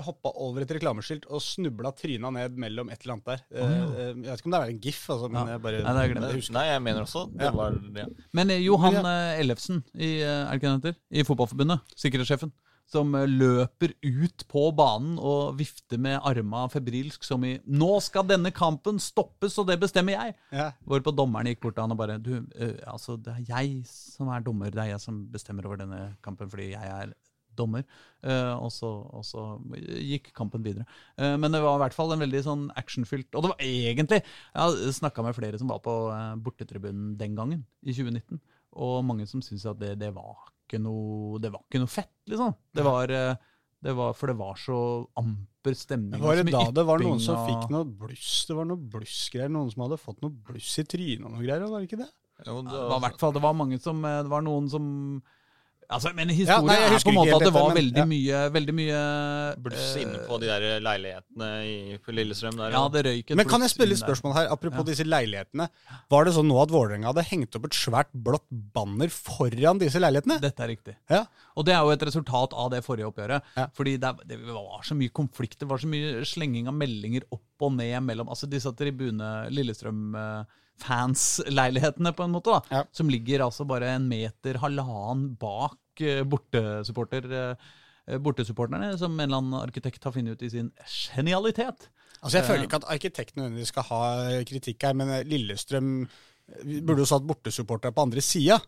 Speaker 1: hoppa over et reklameskilt og snubla tryna ned mellom et eller annet der. Oh, ja. Jeg vet ikke om det er en gif, altså, men
Speaker 2: Ja.
Speaker 1: jeg bare
Speaker 2: Nei, det er
Speaker 1: jeg husker.
Speaker 3: Nei, jeg mener også det
Speaker 1: Ja.
Speaker 3: var det.
Speaker 2: Men Johan Ellefsen i, er det ikke han heter? i Fotballforbundet, sikkerhetssjefen, som eh, løper ut på banen og vifter med arma febrilsk som i 'Nå skal denne kampen stoppes, og det bestemmer jeg'.
Speaker 1: Ja.
Speaker 2: Hvorpå dommeren gikk bort til han og bare du, uh, altså, 'Det er jeg som er dommer. Det er jeg som bestemmer over denne kampen fordi jeg er dommer'. Uh, og, så, og så gikk kampen videre. Uh, men det var i hvert fall en veldig sånn actionfylt Og det var egentlig Jeg snakka med flere som var på bortetribunen den gangen, i 2019. Og mange som syntes at det, det var ikke noe Det var ikke noe fett, liksom. Det var, eh, det var For det var så amper stemning.
Speaker 1: Var det da det var noen som fikk noe bluss? Det var noe blussgreier. Noen som hadde fått noe bluss i trynet og noe greier, var det ikke det?
Speaker 3: Jo,
Speaker 2: Det var i hvert fall, det var mange som eh, Det var noen som Altså, men
Speaker 1: Ja,
Speaker 2: historien
Speaker 1: nei, jeg
Speaker 2: er på en måte at det
Speaker 1: helt
Speaker 2: var
Speaker 1: dette, men-
Speaker 2: veldig
Speaker 1: ja.
Speaker 2: mye Veldig mye
Speaker 3: Bluss
Speaker 2: eh,
Speaker 3: inne på de der leilighetene i, på Lillestrøm der.
Speaker 2: Ja, det røyk
Speaker 1: Men kan jeg
Speaker 2: bluss
Speaker 1: spille et spørsmål her, apropos
Speaker 2: Ja.
Speaker 1: disse leilighetene? Var det sånn nå at Vålerenga hadde hengt opp et svært blått banner foran disse leilighetene?
Speaker 2: Dette er riktig.
Speaker 1: Ja.
Speaker 2: Og det er jo et resultat av det forrige oppgjøret.
Speaker 1: Ja.
Speaker 2: Fordi det, det var så mye konflikt, det var så mye slenging av meldinger opp og ned mellom Altså disse tribune Lillestrøm-fans-leilighetene, på en måte, da,
Speaker 1: Ja.
Speaker 2: som ligger altså bare en meter, halvannen bak eh, bortesupporter, eh, bortesupporterne, som en eller annen arkitekt har funnet ut i sin genialitet.
Speaker 1: Altså, Jeg føler ikke at arkitekten nødvendigvis skal ha kritikk her, men eh, Lillestrøm vi burde jo satt bortesupportere på andre sida.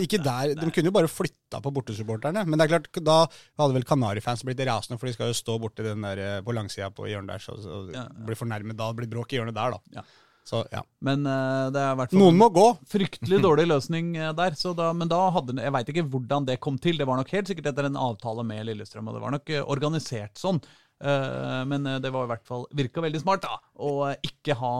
Speaker 1: ikke der, De kunne jo bare flytta på bortesupporterne. Men det er klart, da hadde vel Kanarifans blitt rasende, for de skal jo stå borti den der eh, på langsida på hjørnet der. Så, så
Speaker 2: Ja, ja.
Speaker 1: blir fornærmet da. Det blir bråk i hjørnet der, da.
Speaker 2: Ja.
Speaker 1: Så ja.
Speaker 2: Men uh, det er i hvert fall
Speaker 1: Noen må gå.
Speaker 2: fryktelig dårlig løsning eh, der. Så da, men da hadde Jeg veit ikke hvordan det kom til. Det var nok helt sikkert etter en avtale med Lillestrøm, og det var nok organisert sånn. Eh, men eh, det var i hvert fall virka veldig smart, da. Å eh, ikke ha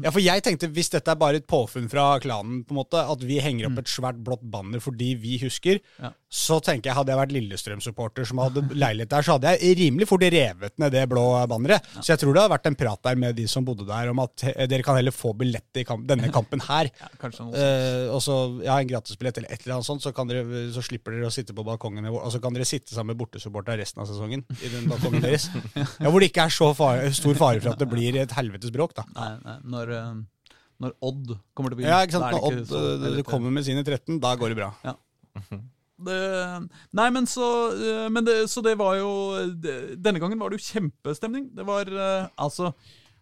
Speaker 1: Ja, for jeg tenkte, hvis dette er bare et påfunn fra klanen, på en måte, at vi henger opp et svært blått banner fordi vi husker,
Speaker 2: Ja.
Speaker 1: så tenker jeg, hadde jeg vært Lillestrøm-supporter som hadde leilighet der, så hadde jeg rimelig fort revet ned det blå banneret. Så jeg tror det har vært en prat der med de som bodde der, om at dere kan heller få billett i kamp, denne kampen her. [LAUGHS]
Speaker 2: ja, kanskje noe.
Speaker 1: Eh, og så, ja, en gratisbillett eller et eller annet sånt, så, kan dere, så slipper dere å sitte på balkongen, og så kan dere sitte sammen med bortesupporter resten av sesongen i den balkongen deres. Ja, hvor det ikke er så fare, stor fare for at det blir et helvetes bråk, da.
Speaker 2: Nei, nei, når, eh, når Odd kommer til byen.
Speaker 1: Ja, ikke sant?
Speaker 2: det
Speaker 1: Når Odd
Speaker 2: så-
Speaker 1: det,
Speaker 2: eller-
Speaker 1: kommer med sine 13, da går det bra.
Speaker 2: det, nei, men så eh, men det, Så det var jo det, Denne gangen var det jo kjempestemning. Det var eh, altså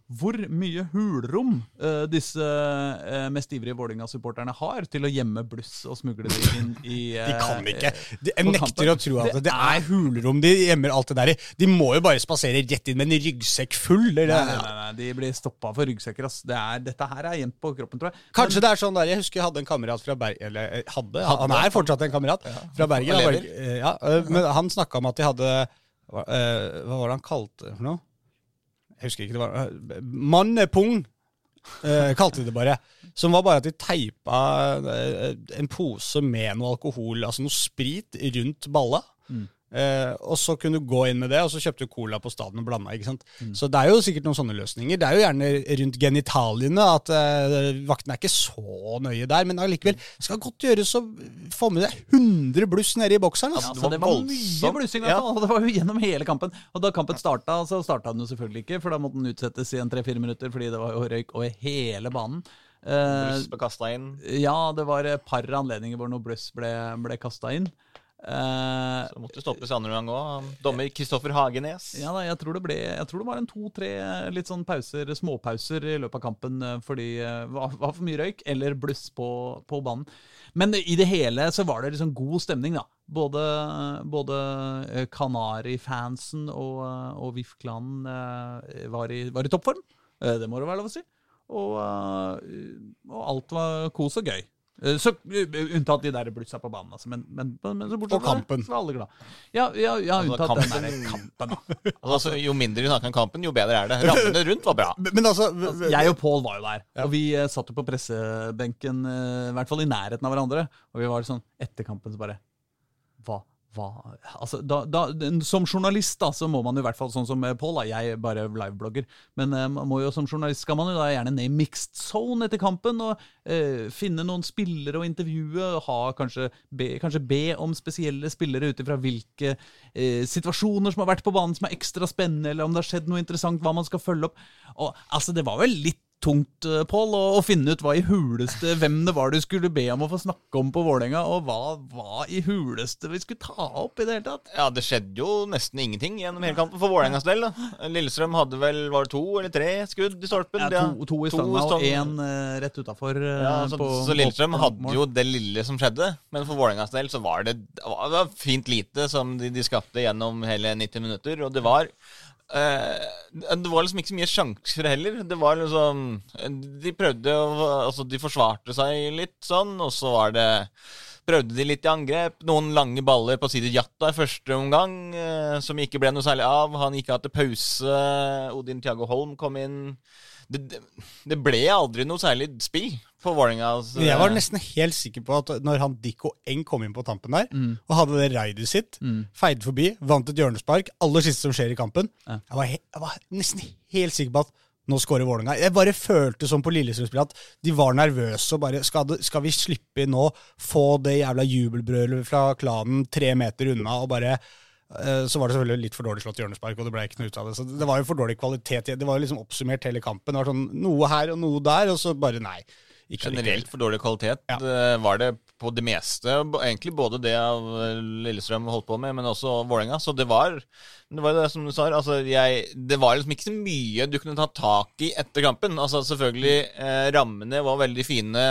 Speaker 2: hvor mye hulrom uh, disse uh, mest ivrige Vålerenga-supporterne har til å gjemme bluss og smugle det inn i [LAUGHS]
Speaker 1: De kan ikke. De, jeg nekter å tro at
Speaker 2: Det
Speaker 1: det, er hulrom de gjemmer alt det der i. De må jo bare spasere rett inn med en ryggsekk full. Eller?
Speaker 2: Nei, nei, nei, nei, de blir stoppa for ryggsekker. ass. Det er, dette her er gjemt på kroppen, tror jeg.
Speaker 1: Kanskje det er sånn der, Jeg husker jeg hadde en kamerat fra Bergen Eller hadde, hadde, han er fortsatt en kamerat fra Bergen. Han, ja, men han snakka om at de hadde hva, hva var det han kalte det for noe? Jeg husker ikke. det var eh, Mannepung, eh, kalte de det bare. Som var bare at de teipa eh, en pose med noe alkohol, altså noe sprit, rundt balla. Eh, og så kunne du gå inn med det, og så kjøpte du cola på staden og blanda. ikke sant? Så det er jo sikkert noen sånne løsninger. Det er jo gjerne rundt genitaliene at eh, vaktene er ikke så nøye der, men allikevel skal godt gjøres å få med deg 100 bluss nede i bokseren.
Speaker 2: Ja,
Speaker 1: Altså.
Speaker 3: det var
Speaker 2: det var mye blussing, i
Speaker 3: Ja.
Speaker 2: Og [LAUGHS] det var jo gjennom hele kampen. Og da kampen starta, så starta den jo selvfølgelig ikke, for da måtte den utsettes i en tre-fire minutter fordi det var jo røyk over hele banen. Eh,
Speaker 3: Bluss ble kastet inn.
Speaker 2: ja, det var et par anledninger hvor noe bluss ble, ble kasta inn. Eh,
Speaker 3: Så måtte stoppes andre gang òg. Dommer Kristoffer Hagenes.
Speaker 2: ja da, jeg tror det ble Jeg tror det var en to-tre litt sånn pauser, småpauser i løpet av kampen eh, fordi det var, var for mye røyk eller bluss på, på banen. Men i det hele så var det liksom god stemning, da. Både, både eh, Kanari-fansen og, eh, og VIF-klanen eh, var, i- var i toppform. Eh, Det må det være lov å si. Og, eh, og alt var kos og gøy. Eh, Så eh, Unntatt de der blussa på banen, altså. Men, men, men så bortsett fra det,
Speaker 1: kampen.
Speaker 2: så var alle glad. Ja, ja, ja
Speaker 3: Altså,
Speaker 2: unntatt den
Speaker 3: kampen-
Speaker 2: der kampen, da. [LAUGHS]
Speaker 3: Altså, jo mindre vi snakker om kampen, jo bedre er det. Rammene rundt var bra.
Speaker 1: Men, men altså, v-
Speaker 2: Jeg og Pål var jo der, og vi uh, satt jo på pressebenken, uh, i hvert fall i nærheten av hverandre. Og vi var sånn etter kampen så bare Hva? Altså, da, da, som journalist da, så må man i hvert fall sånn som Paul da, jeg bare liveblogger, men eh, man må jo som journalist skal man jo da gjerne ned i mixed zone etter kampen og eh, finne noen spillere å intervjue, ha kanskje be, kanskje be om spesielle spillere ut ifra hvilke eh, situasjoner som har vært på banen som er ekstra spennende, eller om det har skjedd noe interessant, hva man skal følge opp. Og altså, det var vel litt tungt, eh, Pål, å, å finne ut hva i huleste hvem det var du skulle be om å få snakke om på Vålerenga, og hva, hva i huleste vi skulle ta opp i det hele tatt.
Speaker 3: Ja, det skjedde jo nesten ingenting gjennom hele kampen for Vålerengas del. da. Lillestrøm hadde vel var det to eller tre skudd i stolpen.
Speaker 2: Ja, to, to i stanga og én uh, rett utafor.
Speaker 3: Ja, så, så Lillestrøm hadde jo det lille som skjedde, men for Vålerengas del så var det, det det var fint lite som de, de skapte gjennom hele 90 minutter, og det var eh, Det var liksom ikke så mye sjanser heller. Det var liksom De prøvde å Altså, de forsvarte seg litt sånn, og så var det Prøvde de litt i angrep. Noen lange baller på Sidi Jatta i første omgang, eh, som ikke ble noe særlig av. Han gikk av til pause. Odin Thiago Holm kom inn. Det, det, ble aldri noe særlig spill for Vålerenga. altså.
Speaker 1: Jeg var nesten helt sikker på at når han Dikko Eng kom inn på tampen der, og hadde det raidet sitt, feide forbi, vant et hjørnespark, aller siste som skjer i kampen
Speaker 2: Ja.
Speaker 1: jeg, var jeg var nesten helt sikker på at nå skårer Vålerenga. Jeg bare følte som på Lillestrøm-spillet at de var nervøse og bare skal, det, skal vi slippe inn nå, få det jævla jubelbrølet fra klanen tre meter unna og bare så var det selvfølgelig litt for dårlig slått hjørnespark, og det ble ikke noe ut av det. Så det var jo for dårlig kvalitet. Det var jo liksom oppsummert hele kampen. Det var sånn noe her og noe der, og så bare nei. Ikke
Speaker 3: Generelt for dårlig kvalitet
Speaker 1: Ja.
Speaker 3: var det på det meste. Egentlig både det eh, Lillestrøm holdt på med, men også Vålerenga. Så det var det var det som du sa. Altså, jeg, det var liksom ikke så mye du kunne ta tak i etter kampen. Altså Selvfølgelig, eh, rammene var veldig fine.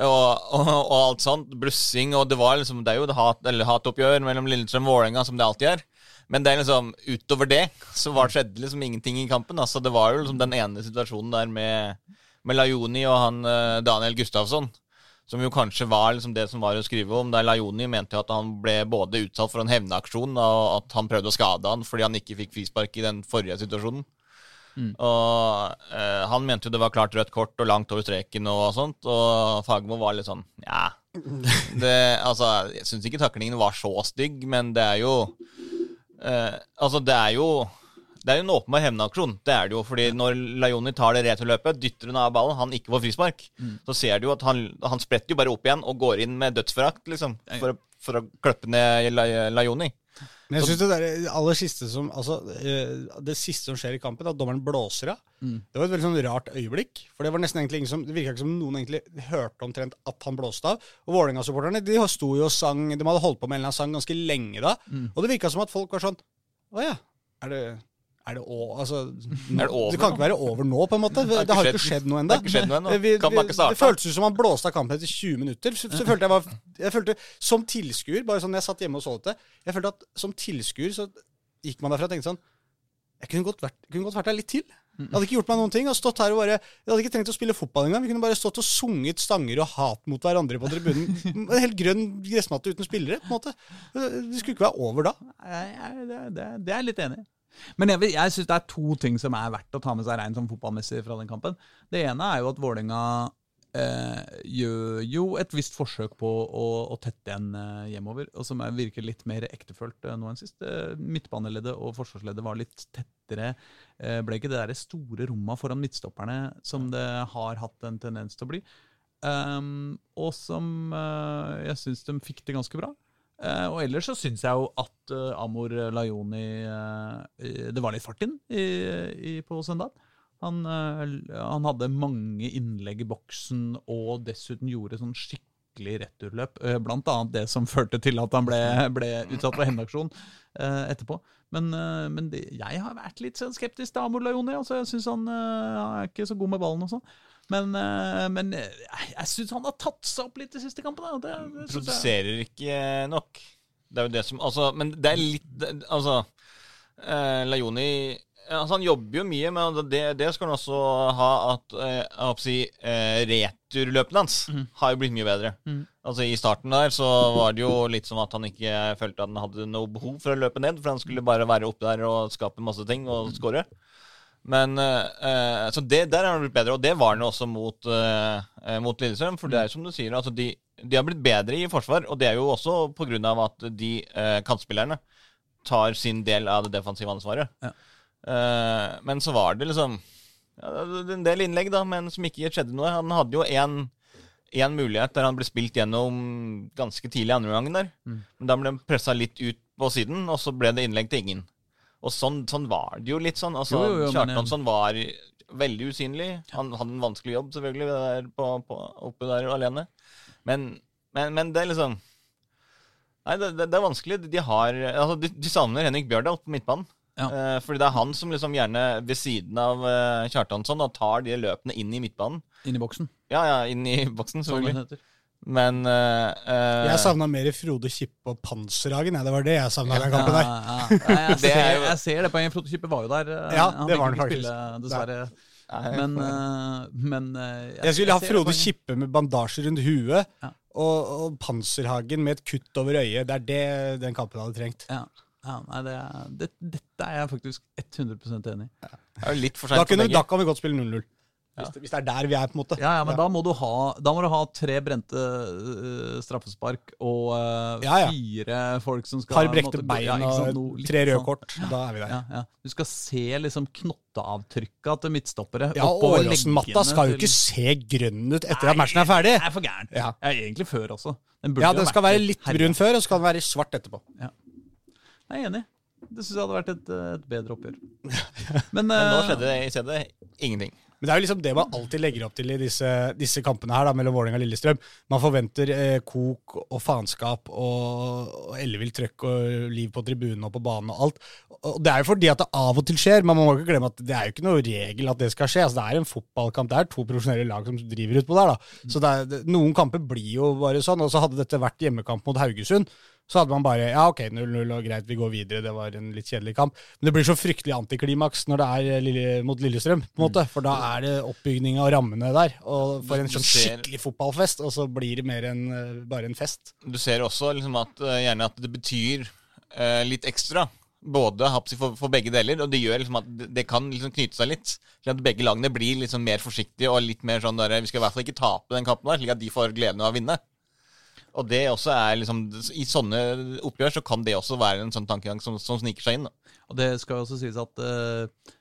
Speaker 3: Og, og, og alt sånt. Blussing. Og det var liksom Det er jo et hat, hatoppgjør mellom Lillestrøm og Vålerenga, som det alltid er. Men det er liksom utover det så var skjedde liksom ingenting i kampen. Altså Det var jo liksom den ene situasjonen der med, med Lajoni og han eh, Daniel Gustavsson. Som jo kanskje var liksom det som var å skrive om. Der Lajoni mente jo at han ble både utsatt for en hevnaksjon, og at han prøvde å skade han fordi han ikke fikk frispark i den forrige situasjonen. Og eh, han mente jo det var klart rødt kort og langt over streken og sånt, og Fagermo var litt sånn ja. [LAUGHS] Det, altså, jeg syns ikke taklingen var så stygg, men det er jo eh, Altså, det er jo det er jo en åpenbar hevnaksjon. Det er det jo, fordi når Lajoni tar det returløpet, dytter hun av ballen, han ikke får frispark, så ser du jo at han, han spretter jo bare opp igjen og går inn med dødsforakt, liksom, for, for å klippe ned La- Lajoni.
Speaker 1: Men jeg synes det der aller siste som Altså, eh, det siste som skjer i kampen, at dommeren blåser av, det var et veldig sånn rart øyeblikk. For det var nesten egentlig ingen som Det virka ikke som noen egentlig hørte omtrent at han blåste av. Og Vålerenga-supporterne de sto jo og sang De hadde holdt på med en eller annen sang ganske lenge da. Og det virka som at folk var sånn Å ja, er det er det, å, altså,
Speaker 3: Er det over
Speaker 1: det kan ikke være over nå, på en måte. Det,
Speaker 3: har ikke skjedd-
Speaker 1: noe
Speaker 3: det
Speaker 1: ennå.
Speaker 3: har ikke skjedd noe.
Speaker 1: Det føltes ut som han blåste av kampen etter 20 minutter. Så, så følte jeg, var, jeg følte, Som tilskuer, bare sånn jeg satt hjemme og så dette Jeg følte at som tilskuer så gikk man derfra og tenkte sånn Jeg kunne godt vært, kunne godt vært der litt til. Jeg hadde ikke gjort meg noen ting. Jeg hadde stått her og bare Jeg hadde ikke trengt å spille fotball engang. Vi kunne bare stått og sunget stanger og hat mot hverandre på tribunen. En helt grønn gressmatte uten spillere, på en måte. Det skulle ikke være over da.
Speaker 2: Det, det, det er jeg litt enig i. Men jeg, jeg syns det er to ting som er verdt å ta med seg reint sånn fotballmessig fra den kampen. Det ene er jo at Vålerenga eh, gjør jo et visst forsøk på å, å tette igjen eh, hjemover, og som er, virker litt mer ektefølt eh, nå enn sist. Eh, midtbaneleddet og forsvarsleddet var litt tettere. Eh, ble ikke det der store romma foran midtstopperne som det har hatt en tendens til å bli. Um, og som eh, jeg syns de fikk det ganske bra. Eh, og ellers så syns jeg jo at eh, Amor Lajoni eh, Det var litt fart inn på søndag. Han, han hadde mange innlegg i boksen og dessuten gjorde sånn skikkelig returløp. blant annet det som førte til at han ble, ble utsatt for hevnaksjon etterpå. Men, men det, jeg har vært litt sånn skeptisk til Amor Lajoni. Altså, jeg syns han, han er ikke så god med ballen og sånn. Men, eh, men eh, jeg, syns han har tatt seg opp litt de siste kampene. Det, det
Speaker 3: Produserer ikke nok. Det er jo det som Altså, men det er litt Altså, eh, Lajoni Altså, han jobber jo mye, men det, det skal han også ha at eh, si, eh, returløpene hans har jo blitt mye bedre. Altså, I starten der så var det jo litt som at han ikke følte at han hadde noe behov for å løpe ned, for han skulle bare være oppe der og skape masse ting og skåre. Men eh, Så det, der har han blitt bedre, og det var han også mot, eh, mot Lillestrøm. For det er som du sier, altså de, de har blitt bedre i forsvar, og det er jo også av at de uh, kantspillerne tar sin del av det defensive ansvaret.
Speaker 2: Ja.
Speaker 3: Uh, men så var det liksom ja, En del innlegg, da, men som ikke skjedde noe. Han hadde jo én én mulighet der han ble spilt gjennom ganske tidlig andre gangen der. Men da ble han pressa litt ut på siden, og så ble det innlegg til ingen. Og sånn, sånn var det jo litt sånn. Altså,
Speaker 2: Jo, jo, jo,
Speaker 3: Kjartansson var veldig usynlig. Han hadde en vanskelig jobb, selvfølgelig, der på, på, oppe der alene. Men, men, men det er liksom Nei, det, det, det er vanskelig. De, har, altså, de, de savner Henrik Bjørdal på midtbanen.
Speaker 2: Ja.
Speaker 3: Eh, fordi det er han som liksom gjerne ved siden av eh, Kjartansson da, tar de løpene inn i midtbanen.
Speaker 2: Inn i boksen,
Speaker 3: Ja, ja, inn i boksen, selvfølgelig.
Speaker 2: heter.
Speaker 3: Men uh, eh,
Speaker 1: Jeg savna mer Frode Kippe og Panserhagen. Ja, det var det jeg savna i den kampen der.
Speaker 2: Ja, ja. Nei, jeg, [LAUGHS] ser,
Speaker 3: er
Speaker 2: jeg ser det poenget. Frode Kippe var jo der. eh,
Speaker 1: Ja,
Speaker 2: han
Speaker 1: det var han faktisk.
Speaker 2: Spille, dessverre.
Speaker 3: Nei,
Speaker 2: Men, uh, men eh,
Speaker 1: Jeg skulle ha Frode. Kippe med bandasje rundt huet
Speaker 2: Ja.
Speaker 1: og, og Panserhagen med et kutt over øyet. Det er det den kampen hadde trengt.
Speaker 2: Ja. Ja, nei, det er, det, dette er jeg faktisk 100% enig i.
Speaker 3: det er jo litt for
Speaker 1: Da, kunne, da kan vi godt spille 0-0. Hvis, det- hvis det er der vi er, på en måte.
Speaker 2: Ja, ja, men Da, må du ha, da må du ha tre brente uh, straffespark og uh,
Speaker 1: Ja, ja.
Speaker 2: fire folk som skal
Speaker 1: Par brekte bein
Speaker 2: ja,
Speaker 1: og tre røde
Speaker 2: sånn.
Speaker 1: kort. Da er vi der.
Speaker 2: Ja, ja. Du skal se liksom knotteavtrykka til midtstoppere.
Speaker 1: Ja,
Speaker 2: og
Speaker 1: Åråsen-matta skal jo
Speaker 2: til-
Speaker 1: ikke se grønn ut etter at matchen er ferdig.
Speaker 2: Det er for gærent.
Speaker 1: Ja.
Speaker 2: Ja, egentlig før også. Den burde
Speaker 1: Ja, Den skal være litt
Speaker 2: herre.
Speaker 1: brun før, og så skal den være svart etterpå.
Speaker 2: Jeg er enig. Det syns jeg hadde vært et, øh, et bedre oppgjør. [LAUGHS] Men,
Speaker 3: Men nå
Speaker 2: øh,
Speaker 3: skjedde det i stedet ingenting.
Speaker 1: Men det er jo liksom det man alltid legger opp til i disse, disse kampene her da, mellom Vålerenga og Lillestrøm. Man forventer eh, kok og faenskap og, og ellevilt trøkk og liv på tribunen og på banen og alt. Og det er jo fordi at det av og til skjer. men Man må ikke glemme at det er jo ikke noe regel at det skal skje. Altså, det er en fotballkamp. Det er to profesjonelle lag som driver utpå der. da. Så det er, noen kamper blir jo bare sånn. Og så hadde dette vært hjemmekamp mot Haugesund, så hadde man bare ja, ok, 0-0 og greit, vi går videre. Det var en litt kjedelig kamp. Men det blir så fryktelig antiklimaks når det er eh, Lille, mot Lillestrøm, på en måte. For da er det oppbygning av rammene der. Og for en sånn skikkelig fotballfest, og så blir det mer enn eh, bare en fest.
Speaker 3: Du ser også liksom at, eh, gjerne at det betyr eh, litt ekstra. Både for, for begge deler, og det gjør liksom at det, det kan liksom knyte seg litt. Slik at begge lagene blir liksom mer forsiktige og litt mer sånn der, Vi skal i hvert fall ikke tape den kampen, der, slik at de får gleden av å vinne. Og det også er liksom I sånne oppgjør så kan det også være en sånn tankegang som, som sniker seg inn. Da.
Speaker 2: Og det skal også sies at uh,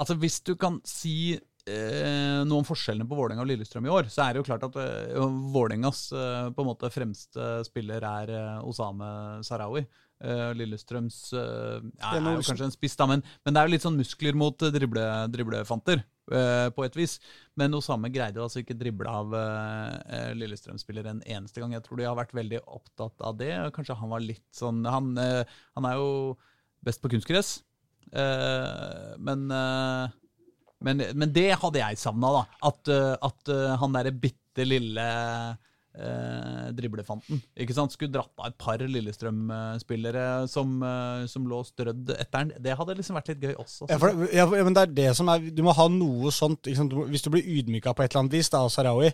Speaker 2: Altså Hvis du kan si uh, noe om forskjellene på Vålerenga og Lillestrøm i år, så er det jo klart at uh, Vålerengas uh, på en måte fremste spiller er Osame Sarawi. Eh, Lillestrøms ja, er jo kanskje en spiss, da, men, men det er jo litt sånn muskler mot drible, driblefanter, på et vis. Men Osame greide jo altså ikke drible av eh, eh, Lillestrøm-spiller en eneste gang. Jeg tror de har vært veldig opptatt av det. Kanskje han var litt sånn Han, uh, han er jo best på kunstgress. uh, men, eh, men, men det hadde jeg savna, da. At, eh, at eh, han derre bitte lille eh, driblefanten ikke sant? skulle dratt av et par Lillestrøm-spillere som, eh, som lå strødd etter den. Det hadde liksom vært litt gøy også.
Speaker 1: Ja, for, ja, men det er det som er Du må ha noe sånt. Du må, hvis du blir ydmyka på et eller annet vis da, av Sarawi,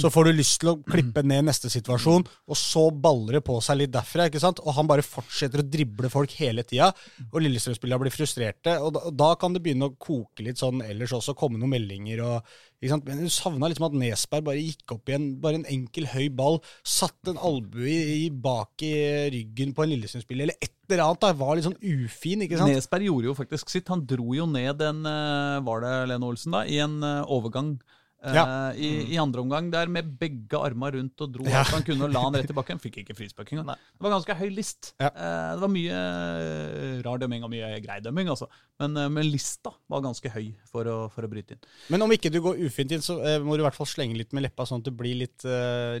Speaker 1: så får du lyst til å klippe ned neste situasjon, og så baller det på seg litt derfra. ikke sant? Og han bare fortsetter å drible folk hele tida, og Lillestrøm-spillerne blir frustrerte. Og da, og da kan det begynne å koke litt sånn ellers også, komme noen meldinger og? Men du savna liksom at Nesberg bare gikk opp i en, bare en enkel, høy ball, satte en albue bak i ryggen på en Lillesund-spiller, eller et eller annet. da, Var litt sånn ufin, ikke sant?
Speaker 2: Nesberg gjorde jo faktisk sitt. Han dro jo ned en eh, Var det Lene Olsen, da? I en eh, overgang. Eh,
Speaker 1: Ja.
Speaker 2: i, I andre omgang der med begge armer rundt og dro
Speaker 1: Ja.
Speaker 2: alt han kunne og la han rett i bakken. Fikk ikke frispark engang. Det var ganske høy list.
Speaker 1: Ja.
Speaker 2: Eh, det var mye eh, rar dømming og mye grei dømming, altså. Men, men lista var ganske høy for å, for å bryte inn.
Speaker 1: Men om ikke du går ufint inn, så må du i hvert fall slenge litt med leppa, sånn at det blir litt,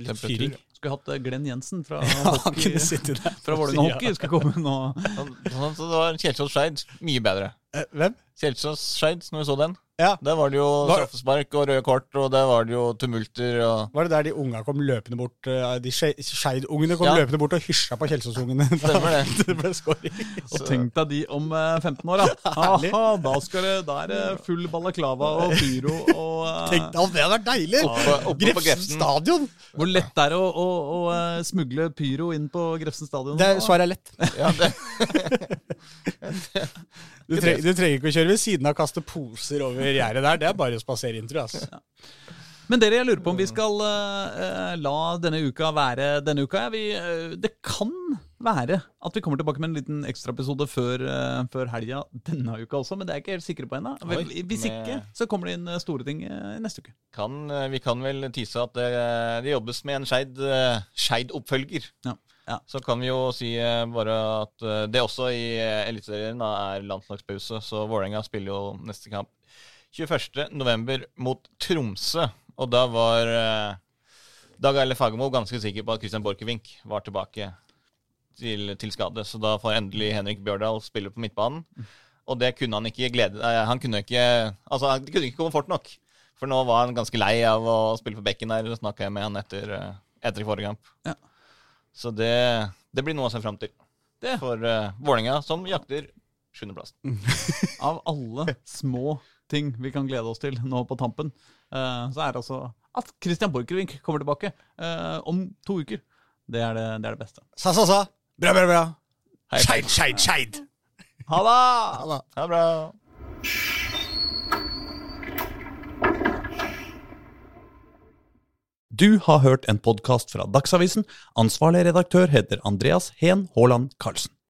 Speaker 1: litt fyring.
Speaker 2: Skulle hatt Glenn Jensen fra [LAUGHS]
Speaker 1: ja,
Speaker 2: hockey, fra Vålerenga Hockey. Skal komme nå.
Speaker 3: Så det var Kjelsås Skeid mye bedre.
Speaker 1: Hvem?
Speaker 3: Kjelsås Skeid, når vi så den.
Speaker 1: Ja.
Speaker 3: Der var det jo
Speaker 1: Var-
Speaker 3: straffespark og røde kort, og der var det jo tumulter og
Speaker 1: Var det der de unga kom løpende bort eh, De Skei- Skeid-ungene kom
Speaker 3: Ja.
Speaker 1: løpende bort og hysja på Kjelsås-ungene? [LAUGHS]
Speaker 3: Stemmer det. [LAUGHS]
Speaker 1: det ble scoring.
Speaker 2: Og tenk deg de om eh, 15 år, da. [LAUGHS] Aha, da, skal det, da er det full balaklava og pyro og eh,
Speaker 1: Tenk deg, det hadde vært deilig! Grefsen stadion!
Speaker 2: Hvor lett det er å, å, å eh, smugle pyro inn på Grefsen stadion.
Speaker 1: Det er, svaret er lett.
Speaker 3: Ja, det,
Speaker 1: Du, treng, du trenger ikke å kjøre ved siden av og kaste poser over gjerdet der. Det er bare å spasere inn, tror jeg. Altså.
Speaker 2: Men dere, jeg lurer på om vi skal eh, la denne uka være denne uka. Vi, uh, det kan være at vi kommer tilbake med en liten ekstraepisode før, uh, før helga denne uka også, men det er jeg ikke helt sikre på ennå. Hvis
Speaker 3: med-
Speaker 2: ikke, så kommer det inn store ting neste uke.
Speaker 3: kan, vi kan vel tise at det, det jobbes med en Skeid Skeid-oppfølger.
Speaker 2: Ja. Ja.
Speaker 3: Så kan vi jo si bare at det også i Eliteserien er landslagspause, så Vålerenga spiller jo neste kamp 21.11. mot Tromsø. Og da var eh, Dag Eile Fagermo ganske sikker på at Christian Borchgrevink var tilbake til, til skade. Så da får endelig Henrik Bjørdal spille på midtbanen. Og det kunne han ikke glede Han kunne ikke Altså, det kunne ikke komme fort nok. For nå var han ganske lei av å spille på bekken der. Snakka jeg med han etter, eh, etter forrige kamp.
Speaker 2: Ja.
Speaker 3: Så det, det blir noe å se fram til
Speaker 2: Det.
Speaker 3: for uh, Vålerenga, som jakter sjuendeplassen. [LAUGHS]
Speaker 2: Av alle små ting vi kan glede oss til nå på tampen, eh, så er det altså at Christian Borchgrevink kommer tilbake eh, om to uker. Det er det, det er det beste.
Speaker 1: Sa, sa, sa. Bra, bra, bra. Skeid, skeid, skeid. Ha det.
Speaker 3: Ha det bra.
Speaker 2: Du har hørt en podkast fra Dagsavisen. Ansvarlig redaktør heter Andreas Heen Haaland Karlsen.